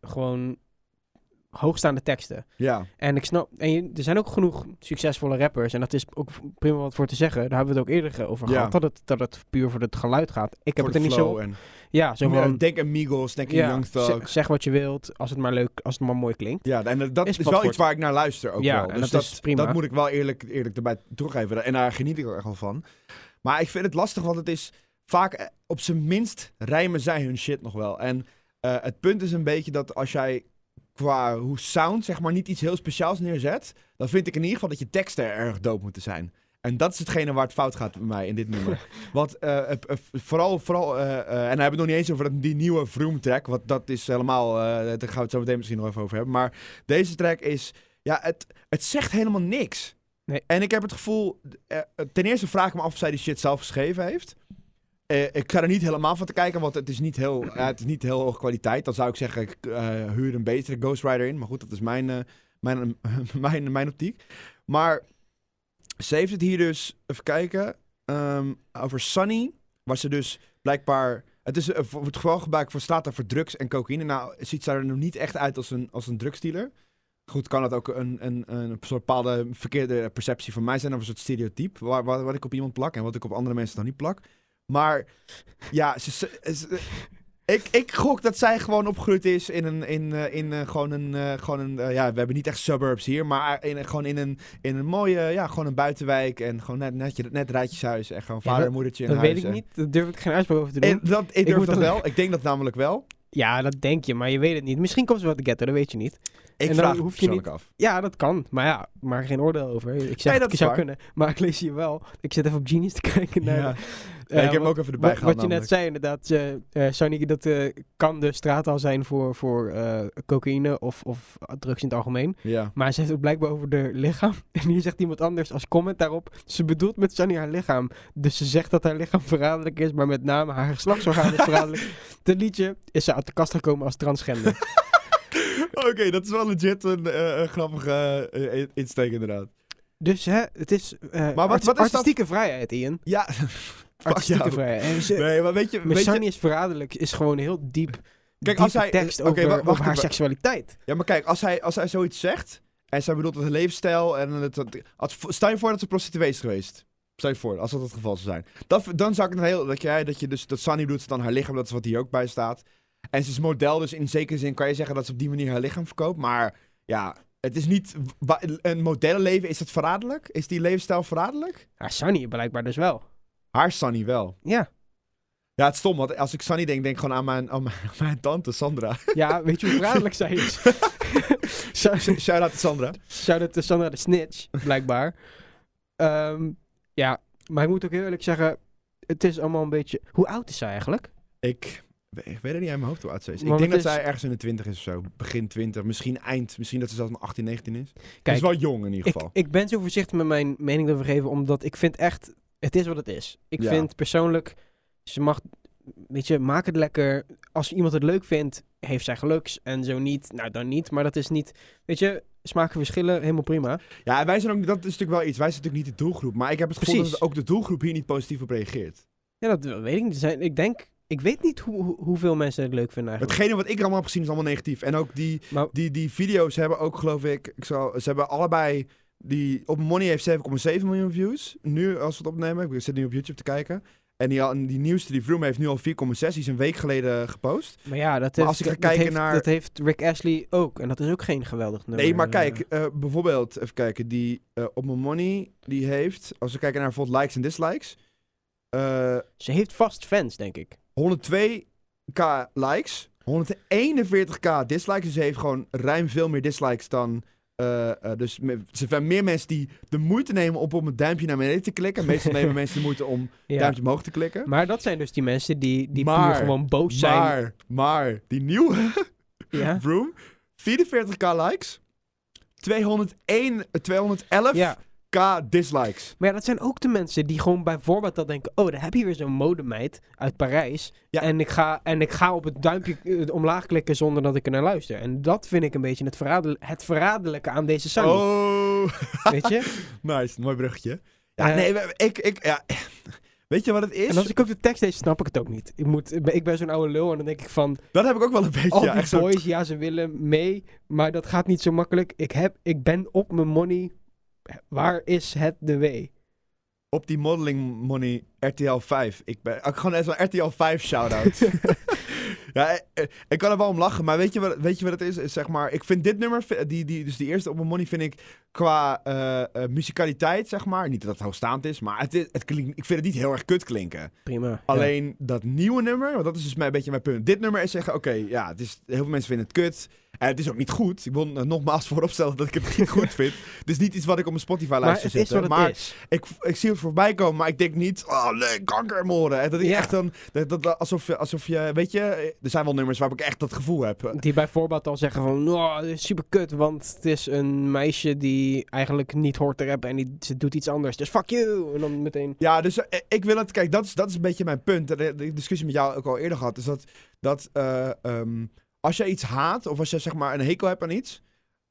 Speaker 3: gewoon hoogstaande teksten.
Speaker 2: Ja,
Speaker 3: En ik snap, en je- er zijn ook genoeg succesvolle rappers. En dat is ook prima wat voor te zeggen. Daar hebben we het ook eerder over
Speaker 2: Ja.
Speaker 3: gehad. Dat het, dat het puur voor het geluid gaat. Ik heb het er niet zo.
Speaker 2: En,
Speaker 3: Ja, zo van.
Speaker 2: denk aan Migos, denk aan
Speaker 3: ja,
Speaker 2: Young Thug.
Speaker 3: zeg wat je wilt. Als het maar leuk, als het maar mooi klinkt.
Speaker 2: Ja, en dat
Speaker 3: Is
Speaker 2: wel iets waar ik naar luister ook
Speaker 3: Ja,
Speaker 2: wel. Dus
Speaker 3: dat is prima.
Speaker 2: dat moet ik wel eerlijk, eerlijk erbij toegeven. En daar geniet ik ook echt wel van. Maar ik vind het lastig, want het is vaak eh, op zijn minst rijmen zij hun shit nog wel. En eh, het punt is een beetje dat als jij qua hoe sound zeg maar niet iets heel speciaals neerzet, dan vind ik in ieder geval dat je teksten erg dope moeten zijn. En dat is hetgene waar het fout gaat bij mij in dit nummer. [laughs] Want eh, eh, eh, vooral, vooral en dan hebben we het nog niet eens over die nieuwe Vroom track, want dat is helemaal, daar gaan we het zo meteen misschien nog even over hebben. Maar deze track is, ja, het, het zegt helemaal niks.
Speaker 3: Nee.
Speaker 2: En ik heb het gevoel, ten eerste vraag ik me af of zij die shit zelf geschreven heeft. Eh, ik ga er niet helemaal van te kijken, want het is niet heel, het is niet heel hoge kwaliteit. Dan zou ik zeggen, ik eh, huur een betere Ghostwriter in. Maar goed, dat is mijn, eh, mijn, [laughs] mijn, mijn optiek. Maar ze heeft het hier dus, even kijken, ehm, over Sunny. Waar ze dus blijkbaar... Het is voor het geval gebruikt voor staat er voor drugs en cocaïne. Nou, ziet ze er nog niet echt uit als een, als een drugsdealer. Goed, kan het ook een, een, een soort bepaalde verkeerde perceptie van mij zijn. Of een soort stereotype. Waar, wat ik op iemand plak en wat ik op andere mensen dan niet plak. Maar ja, ze, ze- ze- Ik, ik gok dat zij gewoon opgegroeid is in een, in, eh, in eh, gewoon een, eh, gewoon een ja, we hebben niet echt suburbs hier, maar in, gewoon in een, in een mooie, ja, gewoon een buitenwijk en gewoon net, net, net rijtjeshuis en gewoon
Speaker 3: Ja,
Speaker 2: vader en moedertje in
Speaker 3: Dat
Speaker 2: huis.
Speaker 3: weet ik
Speaker 2: en-
Speaker 3: niet. Daar durf ik geen uitspraak over te doen.
Speaker 2: En dat, ik durf
Speaker 3: moet
Speaker 2: dat wel. Ik denk dat namelijk wel.
Speaker 3: Ja, dat denk je, maar je weet het niet. Misschien komt ze wat de ghetto, dat weet je niet.
Speaker 2: Ik
Speaker 3: En dan
Speaker 2: vraag
Speaker 3: hoef je
Speaker 2: je
Speaker 3: niet-
Speaker 2: af.
Speaker 3: Ja, dat kan. Maar ja, maar geen oordeel over. Ik zeg,
Speaker 2: Nee, dat
Speaker 3: het zou
Speaker 2: waar.
Speaker 3: kunnen. Maar ik lees hier wel. Ik zit even op Genius te kijken naar...
Speaker 2: Ja. Ja, ik heb hem ook even erbij
Speaker 3: wat,
Speaker 2: gehaald
Speaker 3: wat je net zei inderdaad, eh, Sonny, dat eh, kan de straattaal zijn voor, voor cocaïne of, of drugs in het algemeen.
Speaker 2: Ja.
Speaker 3: Maar ze heeft het blijkbaar over de lichaam. [laughs] En hier zegt iemand anders als comment daarop. Ze bedoelt met Sunny haar lichaam. Dus ze zegt dat haar lichaam verraderlijk is, maar met name haar geslachtsorgaan is verraderlijk. [laughs] Ten liedje is ze uit de kast gekomen als transgender. [laughs]
Speaker 2: Oké, dat is wel legit een, een grappige insteek inderdaad.
Speaker 3: Dus hè, het is, eh
Speaker 2: wat- is dat-
Speaker 3: artistieke vrijheid, Ian.
Speaker 2: Ja.
Speaker 3: Artistieke vrijheid. Ze,
Speaker 2: Nee, maar weet je... Weet je
Speaker 3: is verraderlijk is gewoon heel diep.
Speaker 2: Kijk, als hij-
Speaker 3: tekst over,
Speaker 2: wa- wacht
Speaker 3: over haar
Speaker 2: even.
Speaker 3: seksualiteit.
Speaker 2: ja, maar kijk, als hij, als hij zoiets zegt... En zij bedoelt het een levensstijl en het... het als, stel je voor dat ze prostituee is geweest. Stel je voor, als dat het geval zou zijn. Dat, dan zou ik het heel... Dat, jij, dat je dus... Dat Sunny doet dan haar lichaam, dat is wat hier ook bij staat. En ze is model, dus in zekere zin kan je zeggen dat ze op die manier haar lichaam verkoopt. Maar ja, het is niet... Een modellenleven, is het verraderlijk? Is die levensstijl verraderlijk?
Speaker 3: Ja, Sunny blijkbaar dus wel.
Speaker 2: Haar Sunny wel.
Speaker 3: Ja.
Speaker 2: Ja, het is stom, want als ik Sunny denk, denk ik gewoon aan mijn, aan mijn, [laughs] aan mijn tante Sandra.
Speaker 3: Ja, weet je hoe verraderlijk zij is? [laughs] Shout-
Speaker 2: Shout-out to Sandra.
Speaker 3: Shout-out to Sandra de Snitch, blijkbaar. Ehm, ja, maar ik moet ook heel eerlijk zeggen, het is allemaal een beetje... Hoe oud is zij eigenlijk?
Speaker 2: Ik, ik weet het niet uit mijn hoofd hoe oud ze is. Ik denk dat
Speaker 3: is-
Speaker 2: zij ergens in de 20 is of zo. Begin 20, misschien eind. Misschien dat ze zelfs nog 18, 19 is. Kijk, is wel jong in ieder
Speaker 3: ik,
Speaker 2: geval.
Speaker 3: ik ben zo voorzichtig met mijn mening erover geven, omdat ik vind echt... Het is wat het is. Ik
Speaker 2: Ja.
Speaker 3: vind persoonlijk, ze mag... Weet je, maak het lekker. Als iemand het leuk vindt, heeft zij geluks. En zo niet, nou dan niet. Maar dat is niet... Weet je, smaken verschillen, helemaal prima.
Speaker 2: Ja, en wij zijn ook, dat is natuurlijk wel iets. Wij zijn natuurlijk niet de doelgroep. Maar ik heb het gevoel
Speaker 3: Precies.
Speaker 2: dat ook de doelgroep hier niet positief op reageert.
Speaker 3: Ja, dat weet ik niet. Zijn, ik denk... Ik weet niet hoe, hoe- hoeveel mensen het leuk vinden eigenlijk.
Speaker 2: Hetgene wat ik allemaal heb gezien is allemaal negatief. En ook die,
Speaker 3: Maar
Speaker 2: die, die video's hebben ook, geloof ik, ik zal, ze hebben allebei... Die, op Money heeft 7,7 miljoen views. Nu, als we het opnemen. Ik zit nu op YouTube te kijken. En die, die nieuwste, die Vroom, heeft nu al 4,6. Die is een week geleden gepost.
Speaker 3: Maar ja, dat,
Speaker 2: Maar
Speaker 3: heeft,
Speaker 2: als ik ga
Speaker 3: dat,
Speaker 2: kijken
Speaker 3: heeft,
Speaker 2: naar-
Speaker 3: dat heeft Rick Ashley ook. En dat is ook geen geweldig nummer.
Speaker 2: Nee, maar kijk, eh, bijvoorbeeld, even kijken, die eh, op mijn money, die heeft, als we kijken naar bijvoorbeeld likes en dislikes, eh,
Speaker 3: Ze heeft vast fans, denk ik.
Speaker 2: 102k likes, 141k dislikes, dus ze heeft gewoon ruim veel meer dislikes dan, eh, eh, dus me- ze hebben meer mensen die de moeite nemen om op een duimpje naar beneden te klikken. Meestal [laughs] nemen mensen de moeite om
Speaker 3: Ja.
Speaker 2: duimpje omhoog te klikken.
Speaker 3: Maar dat zijn dus die mensen die, die
Speaker 2: Maar-
Speaker 3: puur gewoon boos zijn.
Speaker 2: Maar, maar, die nieuwe [laughs]
Speaker 3: ja? [laughs]
Speaker 2: Vroom, 44k likes, 201, 211k
Speaker 3: ja,
Speaker 2: dislikes.
Speaker 3: maar ja, dat zijn ook de mensen die gewoon bijvoorbeeld dan denken... Oh, daar heb je weer zo'n modemeid uit Parijs.
Speaker 2: Ja.
Speaker 3: En, ik ga, en ik ga op het duimpje eh, omlaag klikken zonder dat ik er naar luister. En dat vind ik een beetje het, verradel het verraderlijke aan deze Sunny.
Speaker 2: Oh, [laughs]
Speaker 3: Weet je? [laughs]
Speaker 2: nice, mooi bruggetje. Ja,
Speaker 3: Eh,
Speaker 2: nee, ik, ik, ja. [laughs] Weet je wat het is?
Speaker 3: En als ik ook de tekst lees, snap ik het ook niet. Ik, moet, ik ben, zo'n oude lul en dan denk ik van...
Speaker 2: Dat heb ik ook wel een beetje.
Speaker 3: Al
Speaker 2: ja,
Speaker 3: die
Speaker 2: echt zo-
Speaker 3: boys, ja, ze willen mee, maar dat gaat niet zo makkelijk. Ik, heb, ik ben op mijn money. Waar is het de W?
Speaker 2: Op die modeling money RTL 5. Ik ben ik gewoon even een RTL 5 shout-out. [laughs] ja, eh, eh, ik kan er wel om lachen, maar weet je wat, weet je wat het is? Zeg maar, ik vind dit nummer, die, die, dus die eerste op mijn money, vind ik qua eh, eh, muzikaliteit, zeg maar. Niet dat het hoogstaand is, maar het, is- het klinkt, ik vind het niet heel erg kut klinken.
Speaker 3: Prima. ja.
Speaker 2: Alleen dat nieuwe nummer, want dat is dus mijn, een beetje mijn punt. Dit nummer is zeggen, oké, ja, het is, heel veel mensen vinden het kut. En het is ook niet goed. Ik wil er nogmaals [laughs] vooropstellen dat ik het niet goed vind. Het is niet iets wat ik op mijn
Speaker 3: het is wat
Speaker 2: zetten.
Speaker 3: het
Speaker 2: Maar
Speaker 3: is.
Speaker 2: ik, ik zie het voorbij komen, maar ik denk niet, oh nee, kankermoren. En dat ik
Speaker 3: Ja.
Speaker 2: echt dan, dat, dat, alsof, je- alsof je, weet je, er zijn wel nummers waarop ik echt dat gevoel heb.
Speaker 3: Die bijvoorbeeld al zeggen van, oh, is super kut, want het is een meisje die eigenlijk niet hoort te rappen en die, ze doet iets anders. Dus fuck you! En dan meteen,
Speaker 2: Ja, dus eh, ik wil het, kijk, dat is, dat is een beetje mijn punt. De, de discussie met jou ook al eerder gehad, is dat, dat eh, ehm, als je iets haat, of als je zeg maar een hekel hebt aan iets,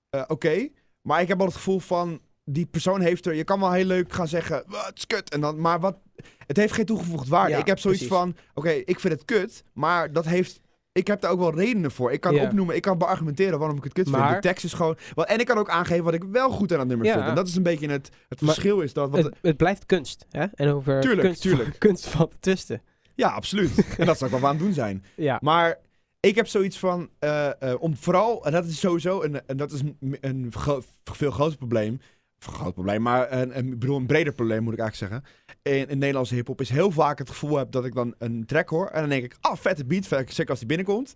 Speaker 2: eh, oké. Maar ik heb al het gevoel van, die persoon heeft er, je kan wel heel leuk gaan zeggen, "Wat, het is kut. En dan, maar wat, het heeft geen toegevoegd waarde.
Speaker 3: Ja,
Speaker 2: ik heb zoiets
Speaker 3: precies.
Speaker 2: van, oké, ik vind het kut, maar dat heeft... Ik heb daar ook wel redenen voor. Ik kan opnoemen, ik kan beargumenteren waarom ik het kut vind. De tekst is gewoon... Wel, en ik kan ook aangeven wat ik wel goed aan het nummer
Speaker 3: Ja.
Speaker 2: vind. En dat is een beetje het, het
Speaker 3: Maar
Speaker 2: verschil is dat... Wat,
Speaker 3: het, het blijft kunst. Hè? En over
Speaker 2: Tuurlijk,
Speaker 3: kunst,
Speaker 2: tuurlijk. [laughs]
Speaker 3: kunst valt te twisten.
Speaker 2: Ja, absoluut. en dat zou ik wel aan het doen zijn. [laughs]
Speaker 3: Ja.
Speaker 2: Maar ik heb zoiets van, eh, eh, om vooral, en dat is sowieso, een, en dat is een, een gro- veel groter probleem. Een groot probleem, maar een, bedoel, een breder probleem moet ik eigenlijk zeggen. In, in Nederlandse hip-hop is heel vaak het gevoel heb dat ik dan een track hoor. En dan denk ik, ah, vette beat, zeker als die binnenkomt.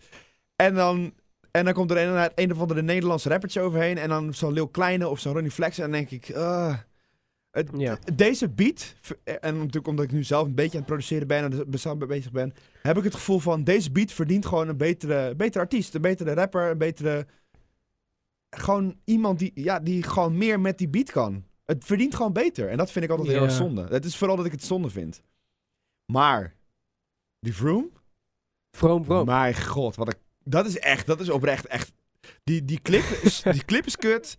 Speaker 2: En dan, en dan komt er een, een of andere Nederlandse rappertje overheen. En dan zo'n Lil Kleine of zo'n Ronnie Flex. En dan denk ik, het,
Speaker 3: Ja.
Speaker 2: deze beat, en natuurlijk omdat ik nu zelf een beetje aan het produceren ben en er mee bezig ben, heb ik het gevoel van deze beat verdient gewoon een betere, betere artiest, een betere rapper, een betere, gewoon iemand die, ja, die gewoon meer met die beat kan. Het verdient gewoon beter en dat vind ik altijd heel
Speaker 3: Ja.
Speaker 2: erg zonde. Het is vooral dat ik het zonde vind. Maar die Vroom,
Speaker 3: Vroom, vroom.
Speaker 2: mijn god, wat ik, dat is echt, dat is oprecht echt. Die, die, clip is, die clip is kut.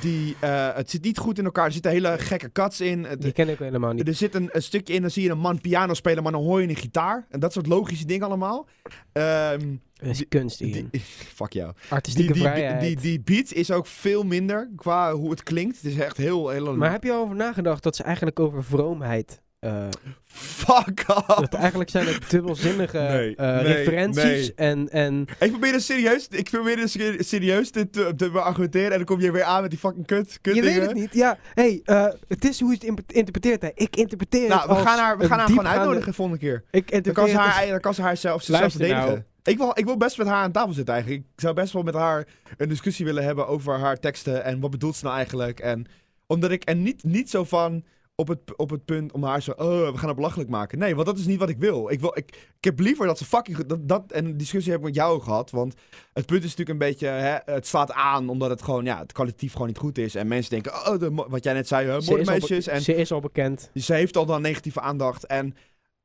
Speaker 2: Die, eh, het zit niet goed in elkaar. Er zitten hele gekke cuts in. Het,
Speaker 3: Die ken ik helemaal niet.
Speaker 2: er zit een, een stukje in, dan zie je een man piano spelen, maar dan hoor je een gitaar. En dat soort logische dingen allemaal. Ehm,
Speaker 3: Dat is
Speaker 2: die-
Speaker 3: kunst hier.
Speaker 2: die, fuck jou.
Speaker 3: Artistieke
Speaker 2: Die, die,
Speaker 3: vrijheid.
Speaker 2: die, die beat is ook veel minder qua hoe het klinkt. Het is echt heel... heel
Speaker 3: maar heb je al over nagedacht dat ze eigenlijk over vroomheid... eh,
Speaker 2: Fuck off!
Speaker 3: dat eigenlijk zijn het dubbelzinnige
Speaker 2: Nee,
Speaker 3: eh,
Speaker 2: nee,
Speaker 3: referenties
Speaker 2: nee.
Speaker 3: en... en
Speaker 2: Ik probeer serieus, ik probeer ser- serieus te, te, te argumenteren en dan kom je weer aan met die fucking kut, kut
Speaker 3: je weet
Speaker 2: dingen.
Speaker 3: het niet. Ja, hey, eh, het is hoe je het interpreteert. Hè. Ik interpreteer
Speaker 2: Nou,
Speaker 3: het
Speaker 2: we gaan haar, we gaan haar gewoon uitnodigen volgende keer.
Speaker 3: Ik
Speaker 2: Dan
Speaker 3: interpreteer
Speaker 2: kan ze haar, dan kan ze haar zelf,
Speaker 3: Luister
Speaker 2: verdedigen.
Speaker 3: nou.
Speaker 2: Ik, wil, ik wil best met haar aan tafel zitten eigenlijk. Ik zou best wel met haar een discussie willen hebben over haar teksten en wat bedoelt ze nou eigenlijk. En omdat ik, en niet, niet zo van op het, op het punt om haar zo, oh, we gaan het belachelijk maken. Nee, want dat is niet wat ik wil. Ik, wil, ik, ik heb liever dat ze fucking, dat, dat, en een discussie heb ik met jou gehad. Want het punt is natuurlijk een beetje, hè, het slaat aan omdat het gewoon, ja, het kwalitatief gewoon niet goed is. En mensen denken, oh, de, wat jij net zei, hè,
Speaker 3: al be-
Speaker 2: moordmeisjes. En
Speaker 3: ze is al bekend.
Speaker 2: ze heeft al dan negatieve aandacht. En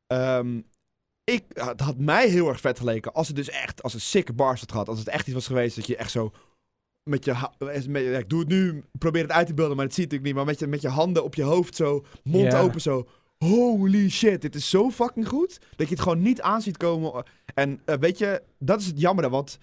Speaker 2: ehm, ik, het had mij heel erg vet geleken als het dus echt, als een sikke bars had gehad. Als het echt iets was geweest dat je echt zo met je, met, ja, ik doe het nu, probeer het uit te beelden, maar het ziet natuurlijk niet. Maar met je, met je handen op je hoofd zo, mond open zo. Holy shit, dit is zo fucking goed. Dat je het gewoon niet aan ziet komen. En eh, weet je, dat is het jammer, want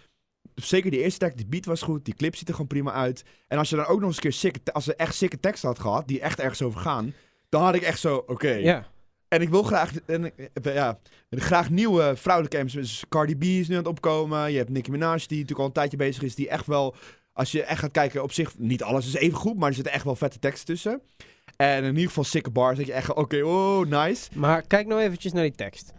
Speaker 2: zeker die eerste track, die beat was goed, die clip ziet er gewoon prima uit. En als je dan ook nog eens een keer te- als ze echt sikke teksten had gehad, die echt ergens over gaan, dan had ik echt zo, oké.
Speaker 3: Ja.
Speaker 2: En ik wil graag, en, ja, graag nieuwe vrouwelijke MC's. Dus Cardi B is nu aan het opkomen. Je hebt Nicki Minaj, die natuurlijk al een tijdje bezig is. Die echt wel, als je echt gaat kijken, op zich, niet alles is even goed, maar er zitten echt wel vette teksten tussen. En in ieder geval sikke bars. Dat je echt, oké, oh, nice.
Speaker 3: Maar kijk nou eventjes naar die tekst.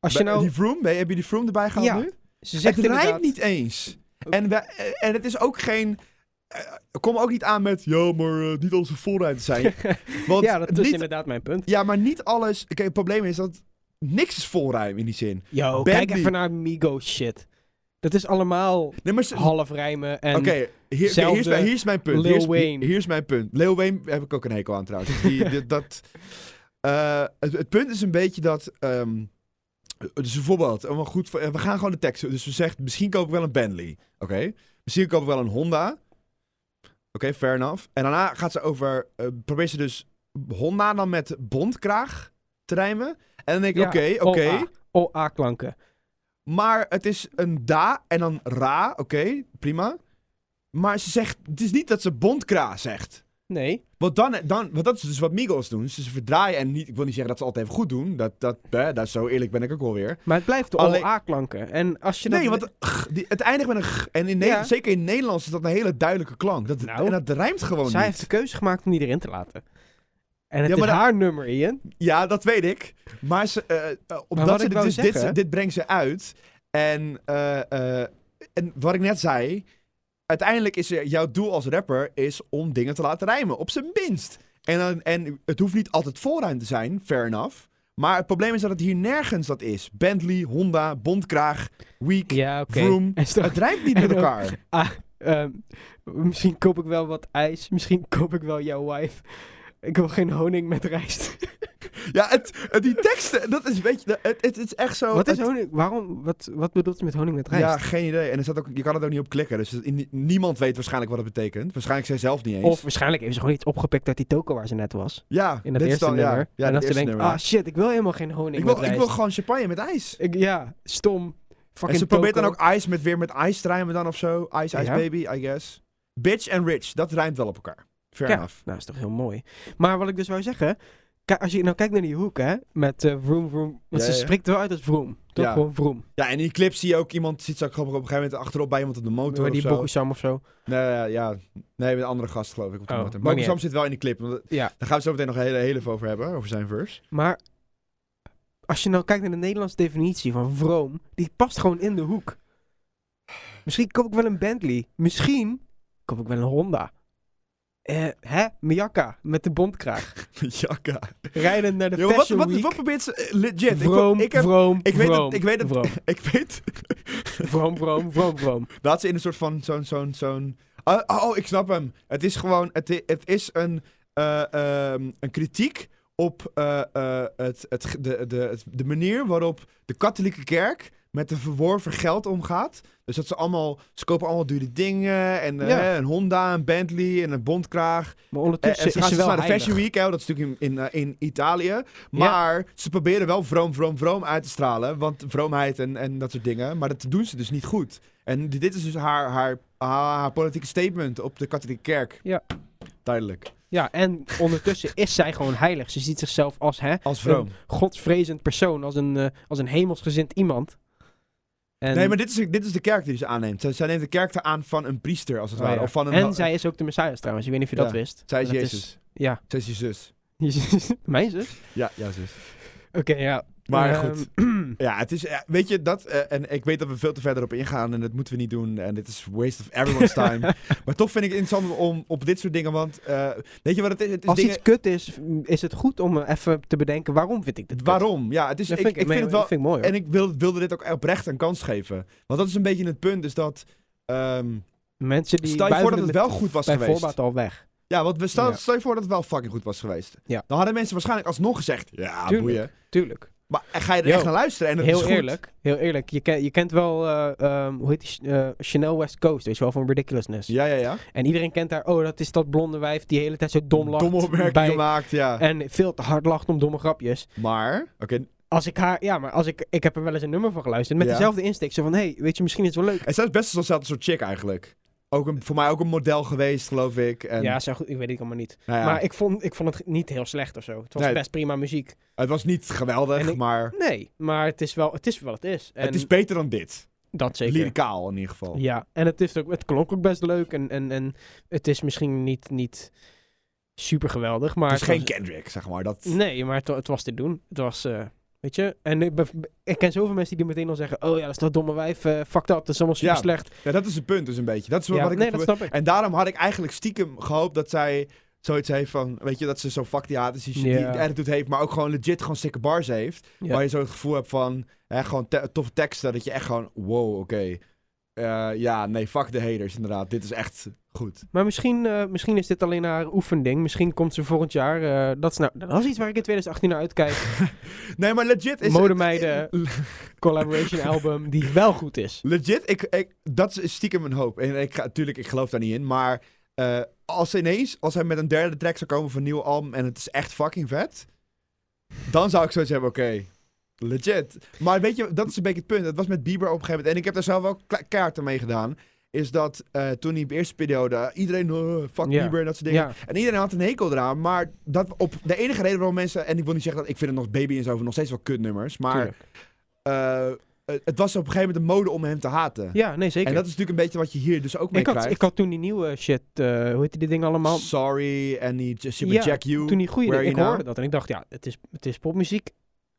Speaker 3: Als je nou...
Speaker 2: Die Vroom, heb je die Vroom erbij gehaald
Speaker 3: Ja,
Speaker 2: nu?
Speaker 3: Ze zegt
Speaker 2: het rijmt niet eens. En, we, en het is ook geen... eh, kom ook niet aan met, ja, maar eh, niet onze volruimte zijn. [laughs] Want
Speaker 3: ja, dat is
Speaker 2: niet,
Speaker 3: inderdaad mijn punt.
Speaker 2: ja, maar niet alles... Kijk, het probleem is dat niks is volruim in die zin.
Speaker 3: Yo, kijk even naar Migos shit. Dat is allemaal
Speaker 2: Nee, maar ze-
Speaker 3: half rijmen en...
Speaker 2: Oké, hier, hier, is mijn- hier is mijn punt.
Speaker 3: Lil
Speaker 2: hier, is,
Speaker 3: Wayne.
Speaker 2: hier is mijn punt. Lil Wayne heb ik ook een hekel aan trouwens. Die, [laughs] die- dat, eh, het, het punt is een beetje dat... ehm, dus bijvoorbeeld, een goed, we gaan gewoon de tekst. Dus we zegt, misschien koop ik wel een Bentley. Oké. Misschien koop ik wel een Honda. Oké, fair enough. En daarna gaat ze over... eh probeert ze dus Honda dan met bondkraag te rijmen. En dan denk ik, oké, oké.
Speaker 3: OA. OA-klanken.
Speaker 2: Maar het is een da en dan ra. Oké, prima. Maar ze zegt, het is niet dat ze bondkra zegt.
Speaker 3: Nee.
Speaker 2: Want, dan, dan, want dat is dus wat Migos doen. Ze verdraaien en niet, ik wil niet zeggen dat ze altijd even goed doen. Dat, dat, hè, dat zo eerlijk ben ik ook wel weer.
Speaker 3: Maar het blijft de
Speaker 2: Alleen-
Speaker 3: OA-klanken. En als je dat...
Speaker 2: Nee, want die, het eindigt met een g. En in
Speaker 3: Ja.
Speaker 2: zeker in Nederlands is dat een hele duidelijke klank. Dat,
Speaker 3: Nou,
Speaker 2: en dat rijmt gewoon
Speaker 3: Zij
Speaker 2: niet.
Speaker 3: heeft de keuze gemaakt om die erin te laten. En het
Speaker 2: Ja,
Speaker 3: is
Speaker 2: maar
Speaker 3: haar nummer, Ian.
Speaker 2: Ja, dat weet ik. Maar, ze, eh, eh, omdat ze dus dit,
Speaker 3: zeggen-
Speaker 2: dit brengt ze uit. En, eh, en wat ik net zei. Uiteindelijk is jouw doel als rapper is om dingen te laten rijmen. Op zijn minst. En, dan- en het hoeft niet altijd volruim te zijn, fair enough. Maar het probleem is dat het hier nergens dat is. Bentley, Honda, Bondkraag, Week,
Speaker 3: Ja.
Speaker 2: Vroom. [laughs] Het rijmt niet met [laughs]
Speaker 3: ook-
Speaker 2: elkaar.
Speaker 3: Ah, ehm, misschien koop ik wel wat ijs. Misschien koop ik wel jouw wife. Ik wil geen honing met rijst. [laughs]
Speaker 2: Ja, het, het- die teksten, dat is een beetje... Het, het, is echt zo...
Speaker 3: wat is
Speaker 2: het-
Speaker 3: honing? Waarom? Wat, wat bedoelt ze met honing met rijst?
Speaker 2: Ja, geen idee. En er staat ook, je kan het ook niet op klikken. Dus het- niemand weet waarschijnlijk wat het betekent. Waarschijnlijk zij zelf niet eens.
Speaker 3: Of waarschijnlijk heeft ze gewoon iets opgepikt uit die toko waar ze net was.
Speaker 2: ja,
Speaker 3: In dat
Speaker 2: dit is
Speaker 3: eerste
Speaker 2: dan,
Speaker 3: nummer.
Speaker 2: Ja,
Speaker 3: en
Speaker 2: dat
Speaker 3: ze denkt,
Speaker 2: nummer.
Speaker 3: ah shit, ik wil helemaal geen honing
Speaker 2: ik,
Speaker 3: met
Speaker 2: wil, ik
Speaker 3: rijst.
Speaker 2: wil gewoon champagne met ijs.
Speaker 3: Ik- ja, stom. Fucking
Speaker 2: En ze probeert dan
Speaker 3: toko.
Speaker 2: ook ijs met weer met ijs te rijmen dan of zo. Ice, ice
Speaker 3: Ja.
Speaker 2: baby, I guess. Bitch en rich, dat rijmt wel op elkaar. Fair
Speaker 3: Ja.
Speaker 2: enough.
Speaker 3: Nou, is toch heel mooi. Maar wat ik dus wou zeggen, Kijk, als je nou kijkt naar die hoek, hè, met uh, Vroom Vroom. Want
Speaker 2: Ja,
Speaker 3: ze
Speaker 2: ja.
Speaker 3: spreekt wel uit als Vroom. Toch
Speaker 2: Ja.
Speaker 3: gewoon Vroom.
Speaker 2: Ja, en in die clip zie je ook iemand, ziet ze ook op een gegeven moment achterop bij iemand op de motor
Speaker 3: die. Bokusam of zo.
Speaker 2: Nee, ja, nee, met een andere gast geloof ik op de
Speaker 3: Oh,
Speaker 2: motor. Bokusam zit wel in die clip, want daar gaan we zo meteen nog heel, heel even over hebben, over zijn verse.
Speaker 3: Maar als je nou kijkt naar de Nederlandse definitie van vroom, die past gewoon in de hoek. Misschien koop ik wel een Bentley. Misschien koop ik wel een Honda. Eh, hè? Miyaka met de bondkraag. [laughs]
Speaker 2: Jakka.
Speaker 3: Rijden naar de
Speaker 2: Yo, wat,
Speaker 3: Fashion
Speaker 2: wat,
Speaker 3: Week.
Speaker 2: wat probeert ze? eh, Legit. Ik,
Speaker 3: vroom,
Speaker 2: ik, heb,
Speaker 3: vroom,
Speaker 2: ik weet het-
Speaker 3: vroom,
Speaker 2: ik weet het-
Speaker 3: vroom, [laughs]
Speaker 2: ik weet
Speaker 3: vroom, vroom, vroom, vroom. [laughs]
Speaker 2: dat ze in een soort van zo'n, zo'n, zo'n... Oh, oh, ik snap hem. Het is gewoon, het, i- het is een, eh, ehm, een kritiek op het, het, de, de, het- de manier waarop de katholieke kerk met de verworven geld omgaat. Dus dat ze allemaal, ze kopen allemaal dure dingen en eh,
Speaker 3: Ja.
Speaker 2: hè, een Honda, een Bentley en een bondkraag.
Speaker 3: Maar
Speaker 2: En,
Speaker 3: ondertussen
Speaker 2: en ze
Speaker 3: is
Speaker 2: gaan
Speaker 3: ze wel
Speaker 2: naar de
Speaker 3: heilig.
Speaker 2: Fashion Week, hè, dat is natuurlijk in, in, eh, in Italië. Maar ze proberen wel vroom, vroom, vroom uit te stralen. Want vroomheid en, en dat soort dingen. Maar dat doen ze dus niet goed. En di- dit is dus haar, haar, haar, haar politieke statement op de katholieke kerk.
Speaker 3: Ja.
Speaker 2: Duidelijk.
Speaker 3: Ja, en ondertussen [laughs] is zij gewoon heilig. Ze ziet zichzelf als hè,
Speaker 2: Als vroom.
Speaker 3: een godsvrezend persoon, als een, eh, als een hemelsgezind iemand. En,
Speaker 2: Nee, maar dit is, dit is de kerk die ze aanneemt. Zij, zij neemt de kerk aan van een priester, als het
Speaker 3: Oh,
Speaker 2: ware.
Speaker 3: ja.
Speaker 2: Of van een,
Speaker 3: en zij is ook de Messias trouwens. Ik weet niet of je dat wist.
Speaker 2: zij is
Speaker 3: Dat
Speaker 2: Jezus.
Speaker 3: ja.
Speaker 2: Zij is je zus. [laughs]
Speaker 3: Mijn zus?
Speaker 2: Ja, ja, zus.
Speaker 3: Oké, ja.
Speaker 2: Maar
Speaker 3: Ehm,
Speaker 2: goed. [clears throat] Ja, het is, weet je, dat, eh, en ik weet dat we veel te verder op ingaan en dat moeten we niet doen. En dit is waste of everyone's [laughs] time. maar toch vind ik het interessant om op dit soort dingen, want eh, weet je wat het is? Het is
Speaker 3: als
Speaker 2: dingen,
Speaker 3: iets kut is, is het goed om even te bedenken waarom vind ik dit kut?
Speaker 2: waarom? Ja, het is,
Speaker 3: Dat
Speaker 2: ik,
Speaker 3: vind
Speaker 2: ik,
Speaker 3: ik,
Speaker 2: vind het wel,
Speaker 3: dat vind ik mooi hoor.
Speaker 2: en ik wil, wilde dit ook oprecht een kans geven. Want dat is een beetje het punt, is dat, ehm,
Speaker 3: Mensen die
Speaker 2: stel je voor dat het wel goed was
Speaker 3: bij
Speaker 2: geweest.
Speaker 3: voorbaat al weg.
Speaker 2: ja, want we stel,
Speaker 3: Ja.
Speaker 2: stel je voor dat het wel fucking goed was geweest.
Speaker 3: Ja.
Speaker 2: Dan hadden mensen waarschijnlijk alsnog gezegd, ja,
Speaker 3: Tuurlijk.
Speaker 2: boeien.
Speaker 3: Tuurlijk.
Speaker 2: Maar ga je er
Speaker 3: Yo,
Speaker 2: echt naar luisteren en het is
Speaker 3: Heel
Speaker 2: goed.
Speaker 3: eerlijk, heel eerlijk. Je, ken, je kent wel, eh, ehm, hoe heet die, eh, Chanel West Coast, weet je wel, van Ridiculousness.
Speaker 2: Ja, ja, ja.
Speaker 3: En iedereen kent haar, oh, dat is dat blonde wijf die de hele tijd zo dom lacht.
Speaker 2: Domme opmerking
Speaker 3: bij-
Speaker 2: gemaakt, ja.
Speaker 3: En veel te hard lacht om domme grapjes.
Speaker 2: Maar, oké,
Speaker 3: Als ik haar, ja, maar als ik, ik heb er wel eens een nummer van geluisterd met
Speaker 2: Ja.
Speaker 3: dezelfde insteek. Zo van, hey, weet je, misschien is het wel leuk.
Speaker 2: En zij is best wel hetzelfde soort chick eigenlijk. Ook een, voor mij ook een model geweest, geloof ik. En,
Speaker 3: ja, zo goed, ik weet het allemaal niet.
Speaker 2: nou ja,
Speaker 3: Maar ik vond, ik vond het niet heel slecht of zo. Het was
Speaker 2: Nee.
Speaker 3: best prima muziek.
Speaker 2: Het was niet geweldig,
Speaker 3: ik-
Speaker 2: maar
Speaker 3: Nee, maar het is wel, het is wel het is. En
Speaker 2: het is beter dan dit.
Speaker 3: dat zeker.
Speaker 2: Lyricaal in ieder geval.
Speaker 3: Ja, en het, is ook, het klonk ook best leuk. En, en, en het is misschien niet, niet super geweldig, maar...
Speaker 2: het is
Speaker 3: het
Speaker 2: geen
Speaker 3: was-
Speaker 2: Kendrick, zeg maar. Dat,
Speaker 3: Nee, maar het, het was te doen. Het was, eh, weet je... En ik, ik ken zoveel mensen die meteen al zeggen... Oh ja, dat is dat domme wijf, eh fuck dat, dat is allemaal super
Speaker 2: Ja,
Speaker 3: slecht.
Speaker 2: ja, dat is het punt dus een beetje. Dat is
Speaker 3: Ja,
Speaker 2: wat ik
Speaker 3: nee, dat
Speaker 2: probeer-
Speaker 3: snap ik.
Speaker 2: En daarom had ik eigenlijk stiekem gehoopt dat zij zoiets heeft van... Weet je, dat ze zo fuck die die, die
Speaker 3: Ja.
Speaker 2: attitude heeft, maar ook gewoon legit gewoon sikke bars heeft. Waar je zo het gevoel hebt van... Hè, gewoon te- toffe teksten, dat je echt gewoon... Wow, oké. Eh, ja, nee, fuck de haters inderdaad. Dit is echt goed.
Speaker 3: Maar misschien, eh, misschien is dit alleen haar oefending. Misschien komt ze volgend jaar... eh, dat, is nou, dat is iets waar ik in 2018 naar uitkijk. [laughs]
Speaker 2: Nee, maar legit is...
Speaker 3: Modemeiden. [laughs] Collaboration album die wel goed is.
Speaker 2: Legit, ik, ik, dat is stiekem een hoop. En ik, ga- natuurlijk, ik geloof daar niet in. Maar als ineens, als hij met een derde track zou komen van een nieuw album en het is echt fucking vet, dan zou ik zoiets hebben, oké, legit. Maar weet je, dat is een beetje het punt. Het was met Bieber op een gegeven moment, en ik heb daar zelf wel kla- kaarten mee gedaan, is dat eh, toen hij op de eerste periode, iedereen, uh, fuck
Speaker 3: Ja.
Speaker 2: Bieber en dat soort dingen.
Speaker 3: Ja,
Speaker 2: En iedereen had een hekel eraan, maar dat op de enige reden waarom mensen, en ik wil niet zeggen dat ik vind het nog Baby en zo nog steeds wel kutnummers, maar eh, het was op een gegeven moment een mode om hem te haten.
Speaker 3: Ja, nee, zeker.
Speaker 2: En dat is natuurlijk een beetje wat je hier dus ook mee
Speaker 3: ik, had,
Speaker 2: krijgt.
Speaker 3: ik had toen die nieuwe shit... hoe heet die dingen allemaal?
Speaker 2: Sorry en die
Speaker 3: Ja,
Speaker 2: Jack You.
Speaker 3: Toen die goede ik hoorde dat en ik dacht, ja, het is, het is popmuziek.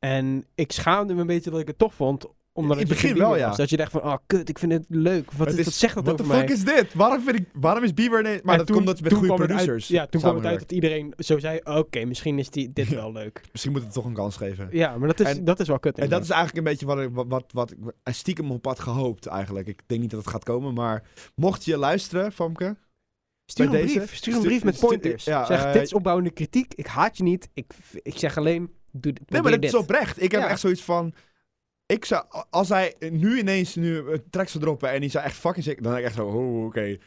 Speaker 3: En ik schaamde me een beetje dat ik het tof vond. Omdat
Speaker 2: In
Speaker 3: het
Speaker 2: begin wel, ja.
Speaker 3: was. Dat je dacht van, oh kut, ik vind het leuk. Wat,
Speaker 2: Het
Speaker 3: is, wat zegt dat
Speaker 2: What the
Speaker 3: over
Speaker 2: fuck
Speaker 3: mij?
Speaker 2: is dit? Waarom, vind ik, waarom is Bieber... Nee, maar
Speaker 3: En
Speaker 2: dat
Speaker 3: toen-
Speaker 2: komt dat met
Speaker 3: toen
Speaker 2: goede
Speaker 3: uit-
Speaker 2: producers
Speaker 3: ja, toen kwam het uit dat iedereen zo zei, oké, misschien is die, dit [laughs] wel leuk.
Speaker 2: Misschien moet het toch een kans geven.
Speaker 3: Ja, maar dat is,
Speaker 2: En-
Speaker 3: dat is wel kut.
Speaker 2: En dat is eigenlijk een beetje wat ik, wat, wat, wat ik stiekem op had gehoopt eigenlijk. Ik denk niet dat het gaat komen, maar mocht je luisteren, Famke...
Speaker 3: Stuur een
Speaker 2: deze-
Speaker 3: brief. Stuur een brief met pointers.
Speaker 2: ja,
Speaker 3: zeg,
Speaker 2: eh,
Speaker 3: dit is opbouwende kritiek. Ik haat je niet. Ik, ik zeg alleen, doe,
Speaker 2: Nee, maar dat is oprecht. Ik heb
Speaker 3: Ja.
Speaker 2: echt zoiets van... Ik zou, als hij nu ineens nu een track zou droppen en die zou echt fucking sick... Dan denk ik echt zo, oh, oké.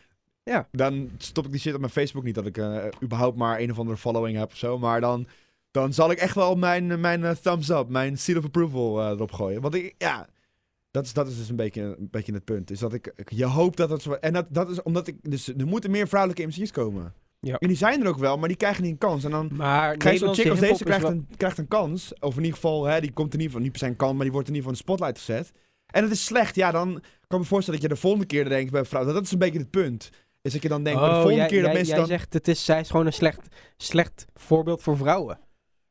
Speaker 3: Ja.
Speaker 2: Dan stop ik die shit op mijn Facebook niet dat ik eh, überhaupt maar een of andere following heb of zo. Maar dan, dan zal ik echt wel mijn, mijn eh, thumbs up, mijn seal of approval eh, erop gooien. Want ik, ja... Dat is, dat is dus een beetje, een beetje het punt. Is dat ik, je hoopt dat het zo... En dat, dat is omdat ik... Dus er moeten meer vrouwelijke MC's komen.
Speaker 3: Ja.
Speaker 2: En die zijn er ook wel, maar die krijgen niet een kans. En dan
Speaker 3: Maar
Speaker 2: krijg zo'n chick als deze krijgt een, krijgt een kans. Of in ieder geval, hè, die komt in ieder geval niet per se een kans, maar die wordt in ieder geval in de spotlight gezet. En het is slecht, ja, dan kan ik me voorstellen dat je de volgende keer denkt bij vrouwen. Dat is een beetje het punt. Is dat je dan denkt, de
Speaker 3: Oh,
Speaker 2: volgende
Speaker 3: jij,
Speaker 2: keer dat
Speaker 3: jij,
Speaker 2: mensen
Speaker 3: jij
Speaker 2: dan...
Speaker 3: zegt, het is, zij is gewoon een slecht, slecht voorbeeld voor vrouwen.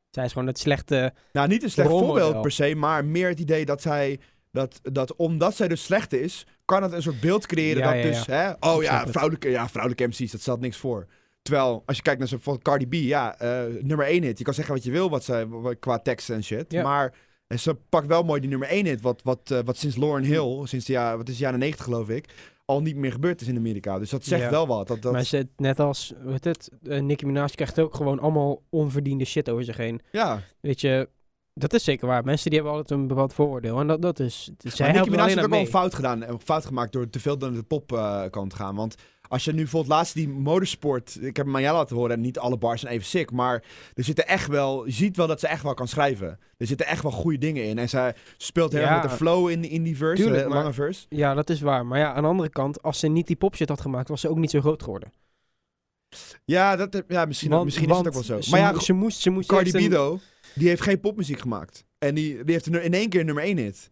Speaker 3: Zij is gewoon het slechte...
Speaker 2: Nou, niet een slecht voorbeeld per se, maar meer het idee dat zij... Dat, dat omdat zij dus slecht is, kan het een soort beeld creëren
Speaker 3: Ja,
Speaker 2: dat
Speaker 3: ja,
Speaker 2: dus...
Speaker 3: ja.
Speaker 2: Hè, oh ja vrouwelijke, ja, vrouwelijke MC's, dat stelt niks voor. Terwijl, als je kijkt naar zo'n Cardi B, ja, eh, nummer 1 hit. Je kan zeggen wat je wil wat zij, wat- qua teksten en shit.
Speaker 3: Ja.
Speaker 2: Maar ze pakt wel mooi die nummer 1 hit, wat, wat, eh, wat sinds Lauren Hill, sinds de jaren, wat is de jaren 90 geloof ik, al niet meer gebeurd is in Amerika. Dus dat zegt
Speaker 3: Ja.
Speaker 2: wel wat. Dat, dat,
Speaker 3: Maar ze, net als, weet het, eh, Nicki Minaj krijgt ook gewoon allemaal onverdiende shit over zich heen.
Speaker 2: ja,
Speaker 3: Weet je, dat is zeker waar. Mensen die hebben altijd een bepaald vooroordeel. En dat, dat is, zij
Speaker 2: maar Nicki Minaj
Speaker 3: alleen
Speaker 2: heeft ook wel fout gedaan, een fout gemaakt door te veel naar de popkant te gaan. Want als je nu bijvoorbeeld laatst die motorsport, ik heb hem aan jou laten horen en niet alle bars zijn even sick, maar er zitten echt wel, je ziet wel dat ze echt wel kan schrijven. Er zitten echt wel goede dingen in en zij speelt heel erg
Speaker 3: Ja.
Speaker 2: met de flow in, in die verse,
Speaker 3: Tuurlijk,
Speaker 2: de
Speaker 3: maar-
Speaker 2: lange verse.
Speaker 3: Ja, dat is waar. Maar ja, aan de andere kant, als ze niet die popshit had gemaakt, was ze ook niet zo groot geworden.
Speaker 2: Ja, dat, ja misschien,
Speaker 3: Want-
Speaker 2: misschien is het ook wel zo. Maar ja,
Speaker 3: ze moest, ze moest
Speaker 2: Cardi
Speaker 3: eerst
Speaker 2: B
Speaker 3: een-
Speaker 2: though, die heeft geen popmuziek gemaakt. En die, die heeft er in één keer nummer 1 hit.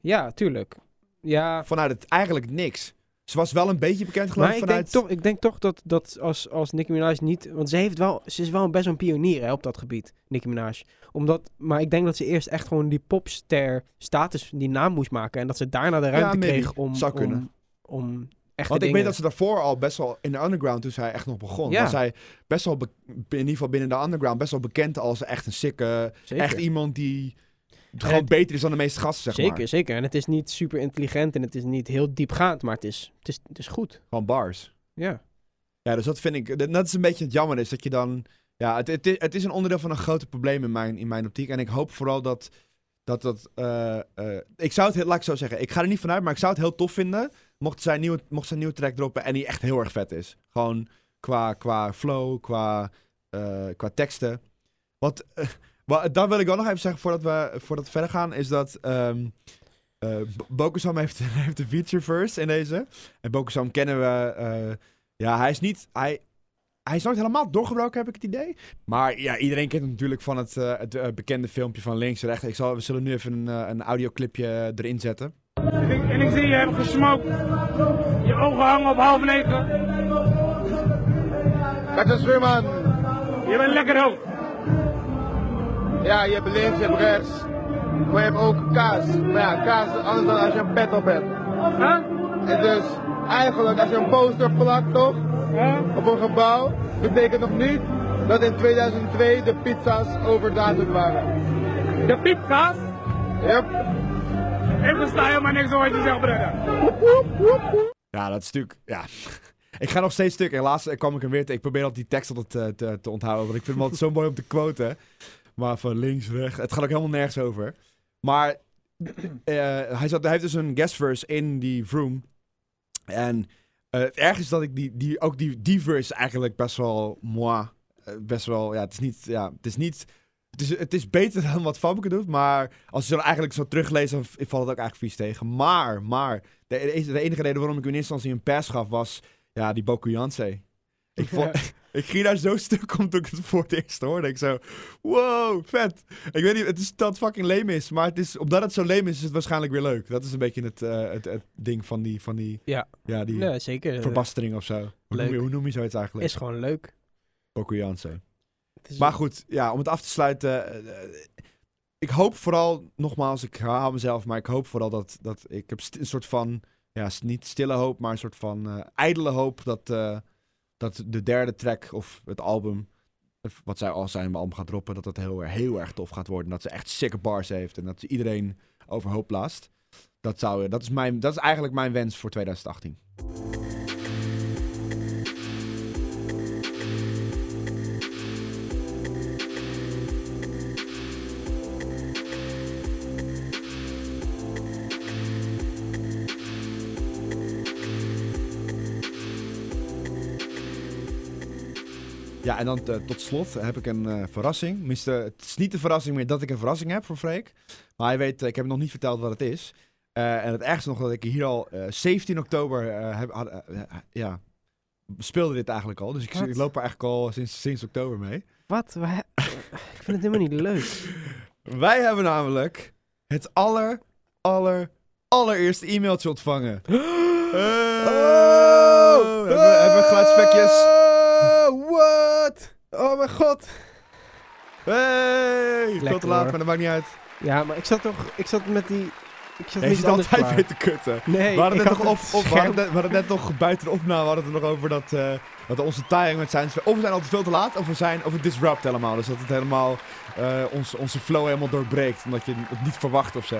Speaker 3: Ja, tuurlijk. Ja,
Speaker 2: Vanuit het eigenlijk niks. Ze was wel een beetje bekend geloof
Speaker 3: maar
Speaker 2: ik vanuit...
Speaker 3: denk, toch, ik denk toch dat, dat als, als Nicki Minaj niet... Want ze, heeft wel, ze is wel best wel een pionier hè, op dat gebied, Nicki Minaj. Omdat, maar ik denk dat ze eerst echt gewoon die popster status, die naam moest maken. En dat ze daarna de ruimte kreeg om,
Speaker 2: Zou
Speaker 3: om,
Speaker 2: kunnen.
Speaker 3: om echte
Speaker 2: Want ik
Speaker 3: dingen...
Speaker 2: weet dat ze daarvoor al best wel in de underground, toen zij echt nog begon,
Speaker 3: Ja.
Speaker 2: was zij best wel, in ieder geval binnen de underground, best wel bekend als echt een sikke,
Speaker 3: Zeker.
Speaker 2: echt iemand die gewoon
Speaker 3: het-
Speaker 2: beter is dan de meeste gasten, zeg
Speaker 3: zeker,
Speaker 2: maar.
Speaker 3: zeker. En het is niet super intelligent en het is niet heel diepgaand, maar het is, het is, het is goed.
Speaker 2: Gewoon bars.
Speaker 3: Ja.
Speaker 2: Ja, dus dat vind ik, dat dat is een beetje het jammer is, dat je dan, ja, het, het, is- het is een onderdeel van een groter probleem in mijn, in mijn optiek. En ik hoop vooral dat, dat, dat eh, eh, ik zou het, heel- laat ik zo zeggen, ik ga er niet vanuit, maar ik zou het heel tof vinden, mocht zij een nieuwe, mocht zij een nieuwe track droppen en die echt heel erg vet is. Gewoon qua, qua flow, qua, eh, qua teksten. Wat, eh, wat, dan wil ik wel nog even zeggen, voordat we, voordat we verder gaan, is dat ehm eh, Bo- Bokusam heeft, [laughs] heeft een feature verse in deze. En Bokusam kennen we, eh, ja, hij is niet, hij, hij is nooit helemaal doorgebroken, heb ik het idee. Maar ja, iedereen kent hem natuurlijk van het, eh, het eh, bekende filmpje van links en rechts. Ik zal, we zullen nu even een, eh, een audioclipje erin zetten.
Speaker 5: En ik, en ik zie je hebt gesmokt. Je ogen hangen op half negen.
Speaker 6: Kijk eens, man.
Speaker 5: Je bent lekker hoog.
Speaker 6: Ja, je hebt links, je hebt rechts. Maar je hebt ook kaas. Maar ja, kaas is anders dan als je een pet op hebt.
Speaker 5: Huh?
Speaker 6: En dus, eigenlijk, als je een poster plakt, toch?
Speaker 5: Huh?
Speaker 6: Op een gebouw, betekent nog niet dat in 2002 de pizza's over datum waren.
Speaker 5: De piepkaas.
Speaker 6: Yep.
Speaker 5: Ik versta helemaal niks van wat je zegt, brother.
Speaker 2: Ja, dat is natuurlijk, ja... [laughs] Ik ga nog steeds stuk. Helaas eh, kwam ik hem weer te... Ik probeer altijd die tekst altijd eh, te, te onthouden. Want ik vind hem altijd zo mooi om te quoten. Maar van links, rechts. Het gaat ook helemaal nergens over. Maar [clears throat] eh, hij, zat, hij heeft dus een guest verse in die Vroom. En eh, het erg is dat ik die, die, ook die, die verse eigenlijk best wel moi. eh, best wel, ja, het is niet, ja, het is niet... Het is, het is beter dan wat Famke doet, maar als je dan eigenlijk zo terugleest, dan valt het ook eigenlijk vies tegen. Maar, maar, de, enige reden waarom ik in eerste instantie een pass gaf, was ja, die Bokuyanse. Ik, [laughs] ik ging daar zo stuk om toen ik het voor het eerst hoorde. Ik zo, wow, vet. Ik weet niet, het is dat fucking lame is, maar het is, omdat het zo lame is, is het waarschijnlijk weer leuk. Dat is een beetje het, eh, het, het ding van die, van die,
Speaker 3: Ja.
Speaker 2: ja, die
Speaker 3: Ja, zeker.
Speaker 2: verbastering of zo. Hoe noem, je, hoe noem je zoiets eigenlijk?
Speaker 3: is gewoon leuk. Is-
Speaker 2: Maar goed, ja, om het af te sluiten. eh, eh, ik hoop vooral, nogmaals, ik herhaal mezelf, maar ik hoop vooral dat, dat ik heb een soort van, ja, niet stille hoop, maar een soort van eh ijdele hoop dat, dat de derde track of het album, wat zij al zijn album gaat droppen, dat dat heel, erg- heel erg tof gaat worden. Dat ze echt sikke bars heeft en dat ze iedereen overhoop blaast. Dat, zou, dat, is mijn, dat is eigenlijk mijn wens voor 2018. Ja, en dan eh, tot slot heb ik een eh, verrassing. Tenminste, het is niet de verrassing meer dat ik een verrassing heb voor Freek. Maar hij weet, eh, ik heb hem nog niet verteld wat het is. En het ergste nog dat ik hier al eh, 17 oktober heb, had, ja, speelde dit eigenlijk al. Dus ik, loop er eigenlijk al sinds, sinds oktober mee.
Speaker 3: Wat? Ik vind het helemaal niet leuk. [laughs]
Speaker 2: Wij hebben namelijk het aller, aller, allereerste e-mailtje ontvangen. [gasps] Oh! Hebben, we- hebben we geluidseffectjes?
Speaker 3: What? Oh mijn god.
Speaker 2: Hey! Veel te laat,
Speaker 3: hoor.
Speaker 2: maar dat maakt niet uit.
Speaker 3: Ja, maar ik zat toch... Ik zat met die... Ik zat
Speaker 2: Je
Speaker 3: niet
Speaker 2: zit altijd
Speaker 3: klaar.
Speaker 2: weer te kutten.
Speaker 3: Nee,
Speaker 2: we hadden
Speaker 3: ik
Speaker 2: net nog, op, op, we hadden we hadden net nog buiten de opname we hadden het er nog over dat, eh, dat onze timing met zijn... Of we zijn altijd veel te laat, of we zijn of het disrupt helemaal. Dus dat het helemaal eh, ons, onze flow helemaal doorbreekt. Omdat je het niet verwacht of zo.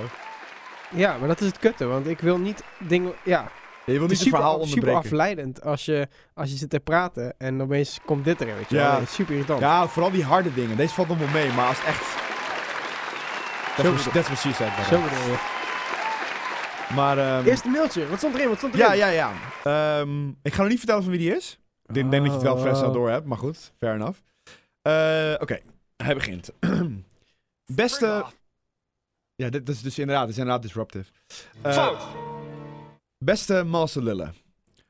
Speaker 3: Ja, maar dat is het kutte, want ik wil niet dingen... Ja,
Speaker 2: Je wil
Speaker 3: het
Speaker 2: niet
Speaker 3: is
Speaker 2: het
Speaker 3: super,
Speaker 2: verhaal
Speaker 3: super
Speaker 2: onderbreken.
Speaker 3: afleidend als je, als je zit te praten en opeens komt dit erin, weet je
Speaker 2: Ja.
Speaker 3: wel. Super irritant.
Speaker 2: Ja, vooral die harde dingen. Deze valt nog wel mee, maar als het echt... What she said. brother.
Speaker 3: Zo bedoel je.
Speaker 2: Maar, ehm,
Speaker 3: Eerste mailtje, wat stond erin, wat stond erin?
Speaker 2: ja, ja, ja. Ehm, ik ga nog niet vertellen van wie die is. Ik denk, denk dat je het wel vrij snel
Speaker 3: Oh.
Speaker 2: door hebt, maar goed. Fair enough. Eh, Oké, hij begint. [clears throat] Beste... Ja, dit, dit is dus inderdaad, dit is inderdaad disruptive. Eh,
Speaker 4: Fout.
Speaker 2: Beste Malse Lullen.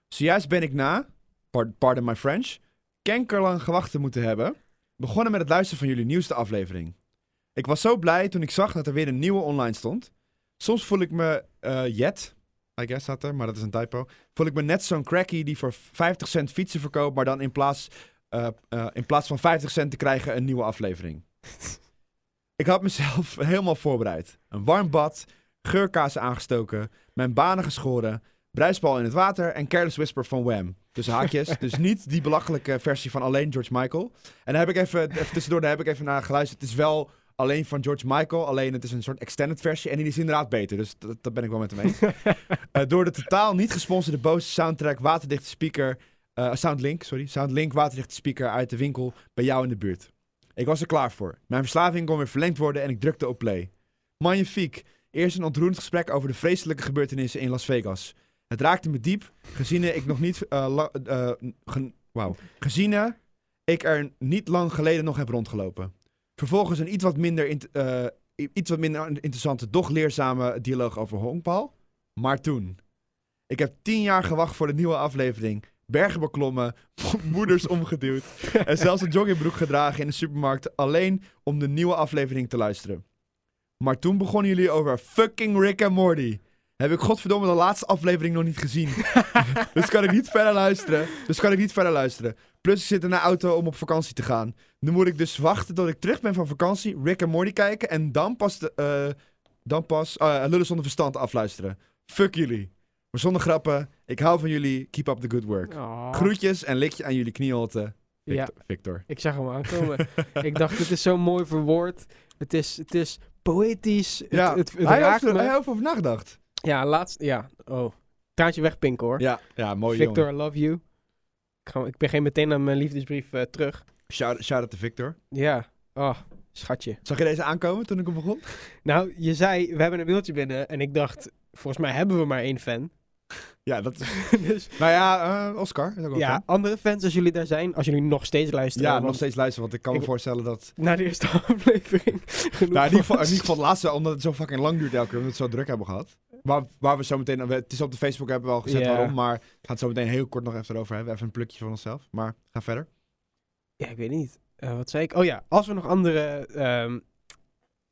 Speaker 2: Zojuist ben ik na, par- pardon my French, kankerlang gewacht te moeten hebben, begonnen met het luisteren van jullie nieuwste aflevering. Ik was zo blij toen ik zag dat er weer een nieuwe online stond. Soms voel ik me eh jet, I guess staat er, maar dat is een typo. Voel ik me net zo'n crackie die voor 50 cent fietsen verkoopt, maar dan in plaats, eh, eh, in plaats van 50 cent te krijgen een nieuwe aflevering. [laughs] ik had mezelf [laughs] helemaal voorbereid. Een warm bad, geurkaas aangestoken, mijn banen geschoren, bruisbal in het water en Careless Whisper van Wham. Dus haakjes, [laughs] dus niet die belachelijke versie van alleen George Michael. En daar heb ik even, even tussendoor, daar heb ik even naar geluisterd. Het is wel alleen van George Michael, alleen het is een soort extended versie en die is inderdaad beter. Dus dat, dat ben ik wel met hem eens. [laughs] Eh, door de totaal niet gesponsorde Bose soundtrack waterdichte speaker, eh, Soundlink, sorry, Soundlink waterdichte speaker uit de winkel bij jou in de buurt. Ik was er klaar voor. Mijn verslaving kon weer verlengd worden en ik drukte op play. Magnifiek. Eerst een ontroerend gesprek over de vreselijke gebeurtenissen in Las Vegas. Het raakte me diep, gezien ik nog niet, eh, la- eh, gen- wauw. gezien ik er niet lang geleden nog heb rondgelopen. Vervolgens een iets wat minder, int- eh, iets wat minder interessante, doch leerzame dialoog over honkbal. Maar toen. Ik heb tien jaar gewacht voor de nieuwe aflevering. Bergen beklommen, [laughs] moeders omgeduwd en zelfs een [laughs] joggingbroek gedragen in de supermarkt alleen om de nieuwe aflevering te luisteren. Maar toen begonnen jullie over fucking Rick en Morty. Heb ik godverdomme de laatste aflevering nog niet gezien. [laughs] dus kan ik niet verder luisteren. Dus kan ik niet verder luisteren. Plus ik zit in de auto om op vakantie te gaan. Nu moet ik dus wachten tot ik terug ben van vakantie, Rick en Morty kijken en dan pas, de, eh, dan pas eh, Lullen zonder verstand afluisteren. Fuck jullie. Maar zonder grappen, ik hou van jullie. Keep up the good work.
Speaker 3: Oh.
Speaker 2: Groetjes en likje aan jullie knieholte.
Speaker 3: Ja,
Speaker 2: Victor. Victor.
Speaker 3: ik zag hem aankomen. [laughs] ik dacht, het is zo mooi verwoord. Het is, het is poëtisch. Het,
Speaker 2: Ja,
Speaker 3: het, het
Speaker 2: hij, heeft er, hij heeft over nagedacht.
Speaker 3: Ja, laatst... Ja, oh. Traantje wegpinken hoor.
Speaker 2: Ja, ja mooi
Speaker 3: Victor,
Speaker 2: jongen.
Speaker 3: I love you. Ik, ga, ik begin meteen aan mijn liefdesbrief eh, terug.
Speaker 2: Shout, shout out to Victor.
Speaker 3: Ja. Oh, schatje.
Speaker 2: Zag je deze aankomen toen ik hem begon?
Speaker 3: Nou, je zei, we hebben een mailtje binnen. En ik dacht, volgens mij hebben we maar één fan. [laughs]
Speaker 2: Ja, dat [laughs] is...
Speaker 3: dus
Speaker 2: nou ja, eh, Oscar is ook
Speaker 3: ja,
Speaker 2: fan.
Speaker 3: andere fans als jullie daar zijn. Als jullie nog steeds luisteren.
Speaker 2: Ja, nog steeds luisteren, want ik kan me
Speaker 3: Ik-
Speaker 2: voorstellen dat...
Speaker 3: Na de eerste [laughs] aflevering. genoeg
Speaker 2: Nou, in ieder, geval, in ieder geval laatste, omdat het zo fucking lang duurt elke keer, omdat we het zo druk hebben gehad. Waar, waar we zo meteen, het is op de Facebook hebben we al gezet waarom, maar we gaan het zo meteen heel kort nog even erover hebben. Even een plukje van onszelf, maar ga verder.
Speaker 3: Ja, ik weet niet. Eh, wat zei ik? Oh ja, als we nog andere ehm,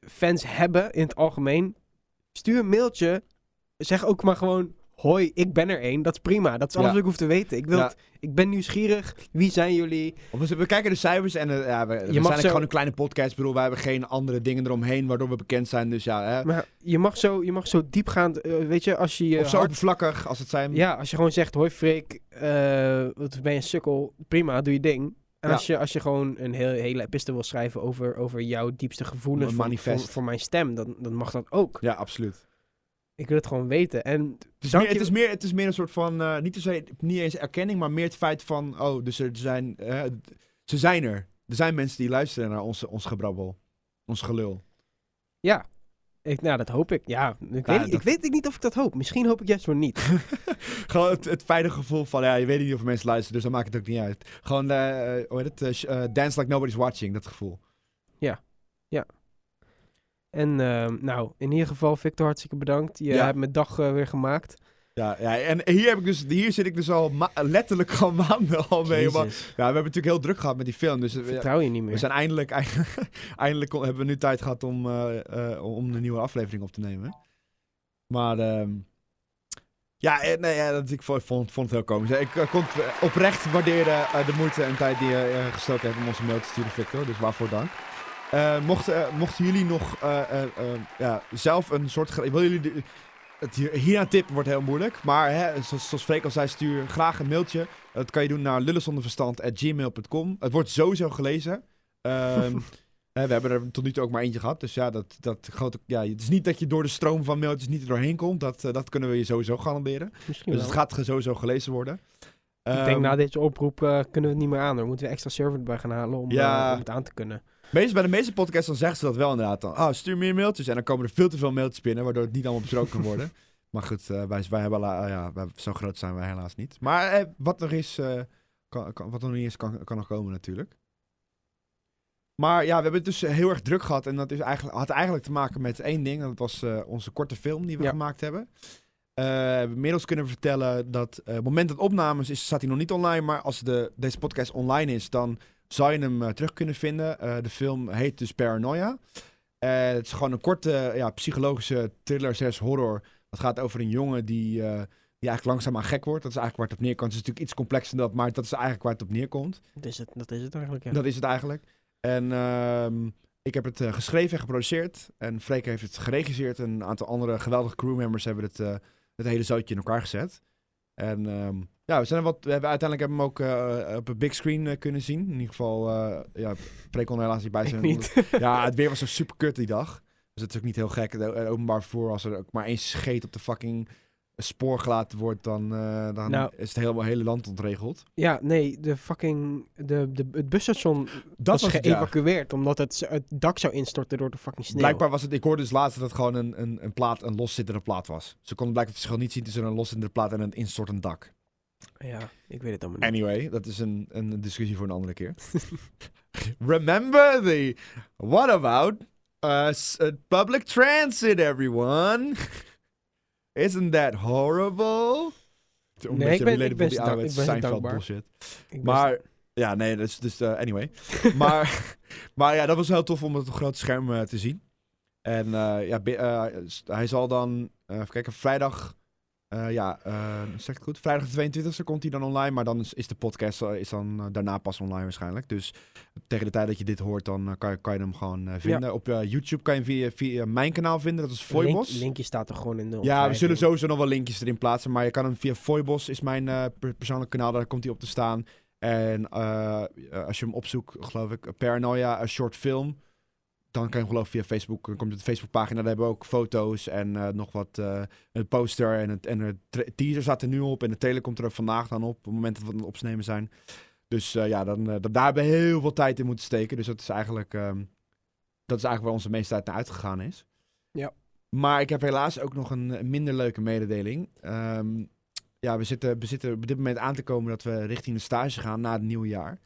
Speaker 3: fans hebben in het algemeen, stuur een mailtje. Zeg ook maar gewoon, hoi, ik ben er één. Dat is prima. Dat is alles
Speaker 2: Ja.
Speaker 3: wat ik hoef te weten. Ik, wil
Speaker 2: Ja.
Speaker 3: het- ik ben nieuwsgierig. Wie zijn jullie?
Speaker 2: Of we, we kijken de cijfers en eh, ja, we, we zijn
Speaker 3: mag zo-
Speaker 2: gewoon een kleine podcast. Ik bedoel, wij hebben geen andere dingen eromheen waardoor we bekend zijn. Dus ja, hè.
Speaker 3: Maar je mag zo, je mag zo diepgaand, eh, weet je, als je
Speaker 2: of zo oppervlakkig als het zijn.
Speaker 3: Ja, als je gewoon zegt, hoi Freek, eh, wat ben je een sukkel, prima, doe je ding. En
Speaker 2: Ja.
Speaker 3: als, je, als je gewoon een heel, hele epistel wil schrijven over, over jouw diepste gevoelens voor,
Speaker 2: manifest.
Speaker 3: voor, voor mijn stem, dan, dan mag dat ook.
Speaker 2: Ja, absoluut.
Speaker 3: Ik wil het gewoon weten. En
Speaker 2: Het is, meer, het, is meer, het is meer een soort van, eh, niet, niet eens erkenning, maar meer het feit van, oh, dus er zijn, eh, ze zijn er. Er zijn mensen die luisteren naar onze, ons gebrabbel, ons gelul.
Speaker 3: Ja, ik, nou, dat hoop ik. Ja, ik,
Speaker 2: Ja,
Speaker 3: weet, ik weet niet of ik dat hoop. Misschien hoop ik juist voor niet. [laughs]
Speaker 2: Gewoon het, het fijne gevoel van, ja, je weet niet of mensen luisteren, dus dan maakt het ook niet uit. Gewoon, eh, hoe heet het, sh- dance like nobody's watching, dat gevoel.
Speaker 3: En ehm, nou, in ieder geval, Victor, hartstikke bedankt. Je
Speaker 2: Ja.
Speaker 3: hebt mijn dag eh, weer gemaakt.
Speaker 2: Ja, ja, en hier, heb ik dus, hier zit ik dus al letterlijk al maanden al mee. Maar, ja, we hebben natuurlijk heel druk gehad met die film. Dus eh,
Speaker 3: Vertrouw je niet
Speaker 2: we
Speaker 3: meer.
Speaker 2: zijn eindelijk, [laughs] eindelijk kon- hebben we nu tijd gehad om, eh, om een nieuwe aflevering op te nemen. Maar ehm, ja, nee, ja, dat, ik vond, vond, het heel komisch. Ik kon oprecht waarderen de moeite en tijd die je gestoken hebt om onze mail te sturen, Victor. Dus waarvoor dank. Eh, mochten, eh, mochten jullie nog eh, ja, zelf een soort... Wil jullie de- het hier, hier aan tippen wordt heel moeilijk. Maar hè, zoals, zoals Freek al zei, stuur graag een mailtje. Dat kan je doen naar lullenzonderverstand.gmail.com. Het wordt sowieso gelezen. Ehm, [laughs] we hebben er tot nu toe ook maar eentje gehad. Dus ja, dat, dat grote, ja, het is niet dat je door de stroom van mailtjes niet er doorheen komt. Dat, dat kunnen we je sowieso garanderen.
Speaker 3: Misschien
Speaker 2: Dus het gaat sowieso gelezen worden.
Speaker 3: Ik denk
Speaker 2: Ehm,
Speaker 3: na deze oproep kunnen we het niet meer aan. Dan moeten we extra server erbij gaan halen om,
Speaker 2: Ja.
Speaker 3: om het aan te kunnen.
Speaker 2: Meest, bij de meeste podcasts dan zeggen ze dat wel inderdaad. Dan, ah, stuur meer mailtjes. En dan komen er veel te veel mailtjes binnen, waardoor het niet allemaal besproken kan worden. [laughs] Maar goed, eh, wij, wij hebben, la- ja, wij, zo groot zijn wij helaas niet. Maar eh, wat nog is, eh, kan, kan, wat er nog niet is, kan, kan nog komen natuurlijk. Maar ja, we hebben het dus heel erg druk gehad. En dat is eigenlijk, had eigenlijk te maken met één ding. En dat was eh, onze korte film die we
Speaker 3: Ja.
Speaker 2: gemaakt hebben. Eh, we hebben inmiddels kunnen vertellen dat eh, op het moment dat opnames is, staat hij nog niet online. Maar als de, deze podcast online is, dan zou je hem eh, terug kunnen vinden. Eh, de film heet dus Paranoia. Eh, het is gewoon een korte ja, psychologische thriller, slash horror. Het gaat over een jongen die, die eigenlijk langzaamaan gek wordt. Dat is eigenlijk waar het op neerkomt. Het is natuurlijk iets complexer dan dat, maar dat is eigenlijk waar het op neerkomt.
Speaker 3: Dat is het, dat is het eigenlijk, ja.
Speaker 2: Dat is het eigenlijk. En ehm, ik heb het geschreven en geproduceerd. En Freek heeft het geregisseerd. En een aantal andere geweldige crewmembers hebben het, het hele zootje in elkaar gezet. En ehm, ja, we, zijn wat, we hebben uiteindelijk hebben we hem ook eh, op een big screen eh, kunnen zien. In ieder geval, eh ja, Freek kon er helaas niet bij zijn.
Speaker 3: niet.
Speaker 2: Ja, het weer was zo super kut die dag. Dus het is ook niet heel gek. Het o- openbaar vervoer, als er ook maar één scheet op de fucking spoor gelaten wordt, dan, eh, dan
Speaker 3: Nou.
Speaker 2: is het helemaal hele land ontregeld.
Speaker 3: Ja, nee, de fucking... De, de, het busstation
Speaker 2: Dat
Speaker 3: was,
Speaker 2: ja.
Speaker 3: geëvacueerd omdat het, het dak zou instorten door de fucking sneeuw.
Speaker 2: Blijkbaar was het, ik hoorde dus laatst dat het gewoon een, een, een plaat, een loszittende plaat was. Ze konden blijkbaar het verschil niet zien tussen een loszittende plaat en een instortend dak.
Speaker 3: Ja, ik weet het allemaal niet.
Speaker 2: Anyway, dat is een, een discussie voor een andere keer. [laughs] Remember the, what about uh, public transit, everyone? [laughs] Isn't that horrible? Een
Speaker 3: Nee, ik ben- ik ben dank- ik ben
Speaker 2: Seinfeld bullshit.
Speaker 3: Ik
Speaker 2: Maar, ja, nee, is dus, eh, anyway. [laughs] maar, maar ja, dat was heel tof om het op groot scherm eh, te zien. En eh, ja, hij zal dan, even kijken, vrijdag, eh, ja, eh, zeg ik goed? Vrijdag de 22e komt hij dan online, maar dan is, is de podcast eh, is dan daarna pas online waarschijnlijk. Dus tegen de tijd dat je dit hoort, dan kan, je, kan je hem gewoon vinden. Op eh, YouTube kan je hem via, via mijn kanaal vinden, dat is
Speaker 3: Link,
Speaker 2: Foibos.
Speaker 3: linkje staat er gewoon in de
Speaker 2: Ja, we zullen sowieso nog wel linkjes erin plaatsen. Maar je kan hem via Foibos, is mijn per- persoonlijk kanaal. Daar komt hij op te staan. En als je hem opzoekt, geloof ik, Paranoia, een short film. Dan kan je geloof via Facebook. Dan komt het op de Facebookpagina. Daar hebben we ook foto's en eh, nog wat. eh, een poster en, het, en de teaser staat er nu op. En de trailer komt er ook vandaag dan op. Op het moment dat we aan het opnemen zijn. Dus eh, ja, dan, da- daar hebben we heel veel tijd in moeten steken. Dus dat is eigenlijk, ehm, dat is eigenlijk waar onze meeste tijd naar uitgegaan is.
Speaker 3: Ja.
Speaker 2: Maar ik heb helaas ook nog een, een minder leuke mededeling. Ehm, ja, we zitten, we zitten op dit moment aan te komen dat we richting de stage gaan na het nieuwe jaar.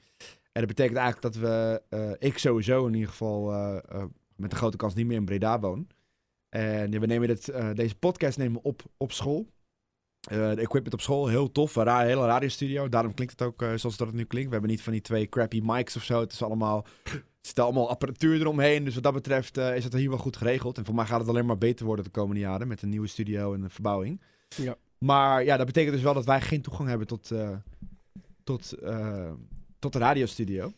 Speaker 2: En dat betekent eigenlijk dat we, eh, ik sowieso in ieder geval, eh, eh, met een grote kans niet meer in Breda woon. En ja, we nemen dit, deze podcast nemen we op op school. De equipment op school, heel tof. Een hele radiostudio. Daarom klinkt het ook zoals dat het nu klinkt. We hebben niet van die twee crappy mics of zo. Het is allemaal, er zit allemaal apparatuur eromheen. Dus wat dat betreft is het hier wel goed geregeld. En voor mij gaat het alleen maar beter worden de komende jaren. Met een nieuwe studio en een verbouwing.
Speaker 3: Ja.
Speaker 2: Maar ja, dat betekent dus wel dat wij geen toegang hebben tot, tot, tot de radiostudio.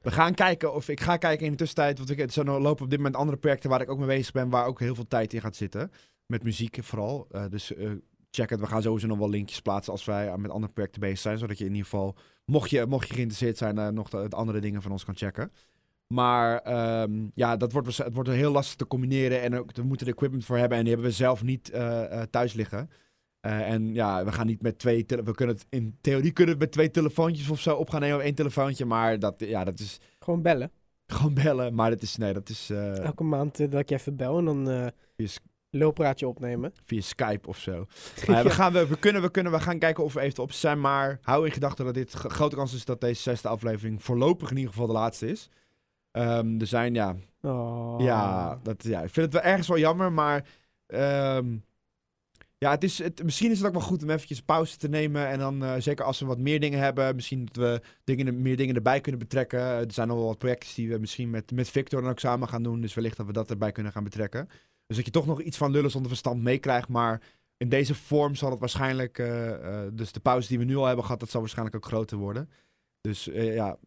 Speaker 2: We gaan kijken of ik ga kijken in de tussentijd. Want ik, zijn- lopen op dit moment andere projecten waar ik ook mee bezig ben. Waar ook heel veel tijd in gaat zitten. Met muziek vooral. Eh, dus eh, check het. We gaan sowieso nog wel linkjes plaatsen als wij met andere projecten bezig zijn. Zodat je in ieder geval, mocht je, mocht je geïnteresseerd zijn, eh, nog de, de andere dingen van ons kan checken. Maar ehm, ja, dat wordt, waarsch- het wordt heel lastig te combineren. En ook, we moeten er equipment voor hebben. En die hebben we zelf niet eh, eh, thuis liggen. Eh, en ja, we gaan niet met twee... We kunnen het in theorie kunnen we het met twee telefoontjes of zo op gaan nemen. Of één telefoontje. Maar dat, ja, dat is
Speaker 3: Gewoon bellen.
Speaker 2: gewoon bellen. Maar dat is... Nee, dat is eh,
Speaker 3: Elke maand eh, dat ik je even bel en dan lulpraatje opnemen.
Speaker 2: via Skype of zo. [laughs] Ja, we, gaan, we, we, kunnen, we kunnen we gaan kijken of we even op zijn. Maar hou in gedachten dat dit grote kans is dat deze zesde aflevering voorlopig in ieder geval de laatste is. Ehm, er zijn, ja,
Speaker 3: Oh.
Speaker 2: Ja, dat, ja, ik vind het wel ergens wel jammer, maar ehm, Ja, het is, het, misschien is het ook wel goed om eventjes pauze te nemen. En dan, uh, zeker als we wat meer dingen hebben, misschien dat we dingen, meer dingen erbij kunnen betrekken. Er zijn al wel wat projecten die we misschien met, met Victor dan ook samen gaan doen. Dus wellicht dat we dat erbij kunnen gaan betrekken. Dus dat je toch nog iets van lullen zonder verstand meekrijgt. Maar in deze vorm zal het waarschijnlijk... Uh, dus de pauze die we nu al hebben gehad, dat zal waarschijnlijk ook groter worden. Dus ja,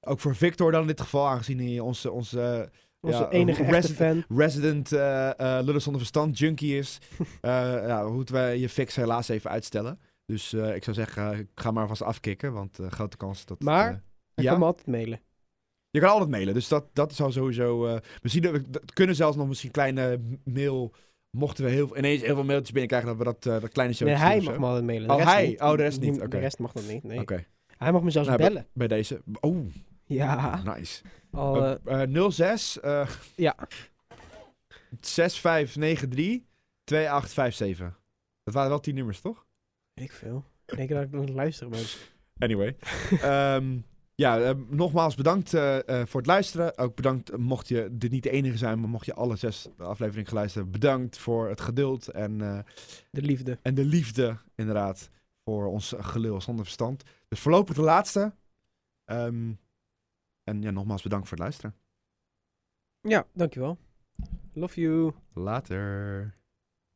Speaker 2: ook voor Victor dan in dit geval, aangezien hij onze... onze
Speaker 3: onze ja, enige resident, fan.
Speaker 2: Resident uh, uh, Lullen zonder verstand junkie is. uh, [laughs] ja, moeten we je fix helaas even uitstellen. Dus ik zou zeggen, ga maar vast afkicken, want grote kans dat...
Speaker 3: Maar, je ja? kan me altijd mailen.
Speaker 2: Je kan altijd mailen, dus dat, dat zou sowieso... misschien, we kunnen zelfs nog misschien kleine mail... Mochten we heel, ineens heel veel mailtjes binnenkrijgen, dat we dat, dat kleine show...
Speaker 3: Nee, hij mag me altijd mailen.
Speaker 2: oh, hij? Oh, de rest niet.
Speaker 3: Okay. De rest mag dat niet, nee.
Speaker 2: Oké.
Speaker 3: Hij mag me zelfs nou, bellen.
Speaker 2: Bij, bij, deze... Oh,
Speaker 3: ja.
Speaker 2: Nice.
Speaker 3: Al,
Speaker 2: uh, 06 uh,
Speaker 3: ja.
Speaker 2: 6593 2857. Dat waren wel tien nummers, toch?
Speaker 3: Ik veel. Ik denk dat ik nog luisteren ben. [laughs]
Speaker 2: Anyway. um, ja, uh, nogmaals bedankt uh, voor het luisteren. Ook bedankt, mocht je dit niet de enige zijn, maar mocht je alle zes afleveringen geluisterd bedankt voor het geduld en...
Speaker 3: de liefde.
Speaker 2: En de liefde, inderdaad, voor ons gelul zonder verstand. Dus voorlopig de laatste. Um, en ja, nogmaals bedankt voor het luisteren.
Speaker 3: Ja, dankjewel. Love you.
Speaker 2: Later.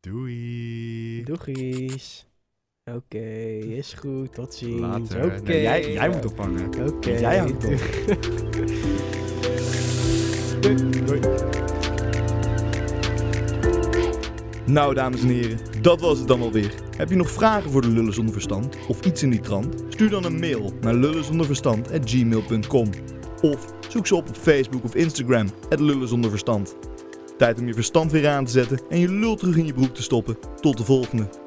Speaker 2: Doei.
Speaker 3: Doegies. Oké, okay, is goed. Tot ziens.
Speaker 2: Later. Jij, jij moet ophangen.
Speaker 3: Oké. Okay.
Speaker 2: Jij houdt op. Doei. [laughs] Doei.
Speaker 1: Nou, dames en heren, dat was het dan alweer. Heb je nog vragen voor de Lullen Zonder Verstand of iets in die trant? Stuur dan een mail naar lullenzonderverstand.gmail.com of zoek ze op op Facebook of Instagram, het Lullen Zonder Verstand. Tijd om je verstand weer aan te zetten en je lul terug in je broek te stoppen. Tot de volgende.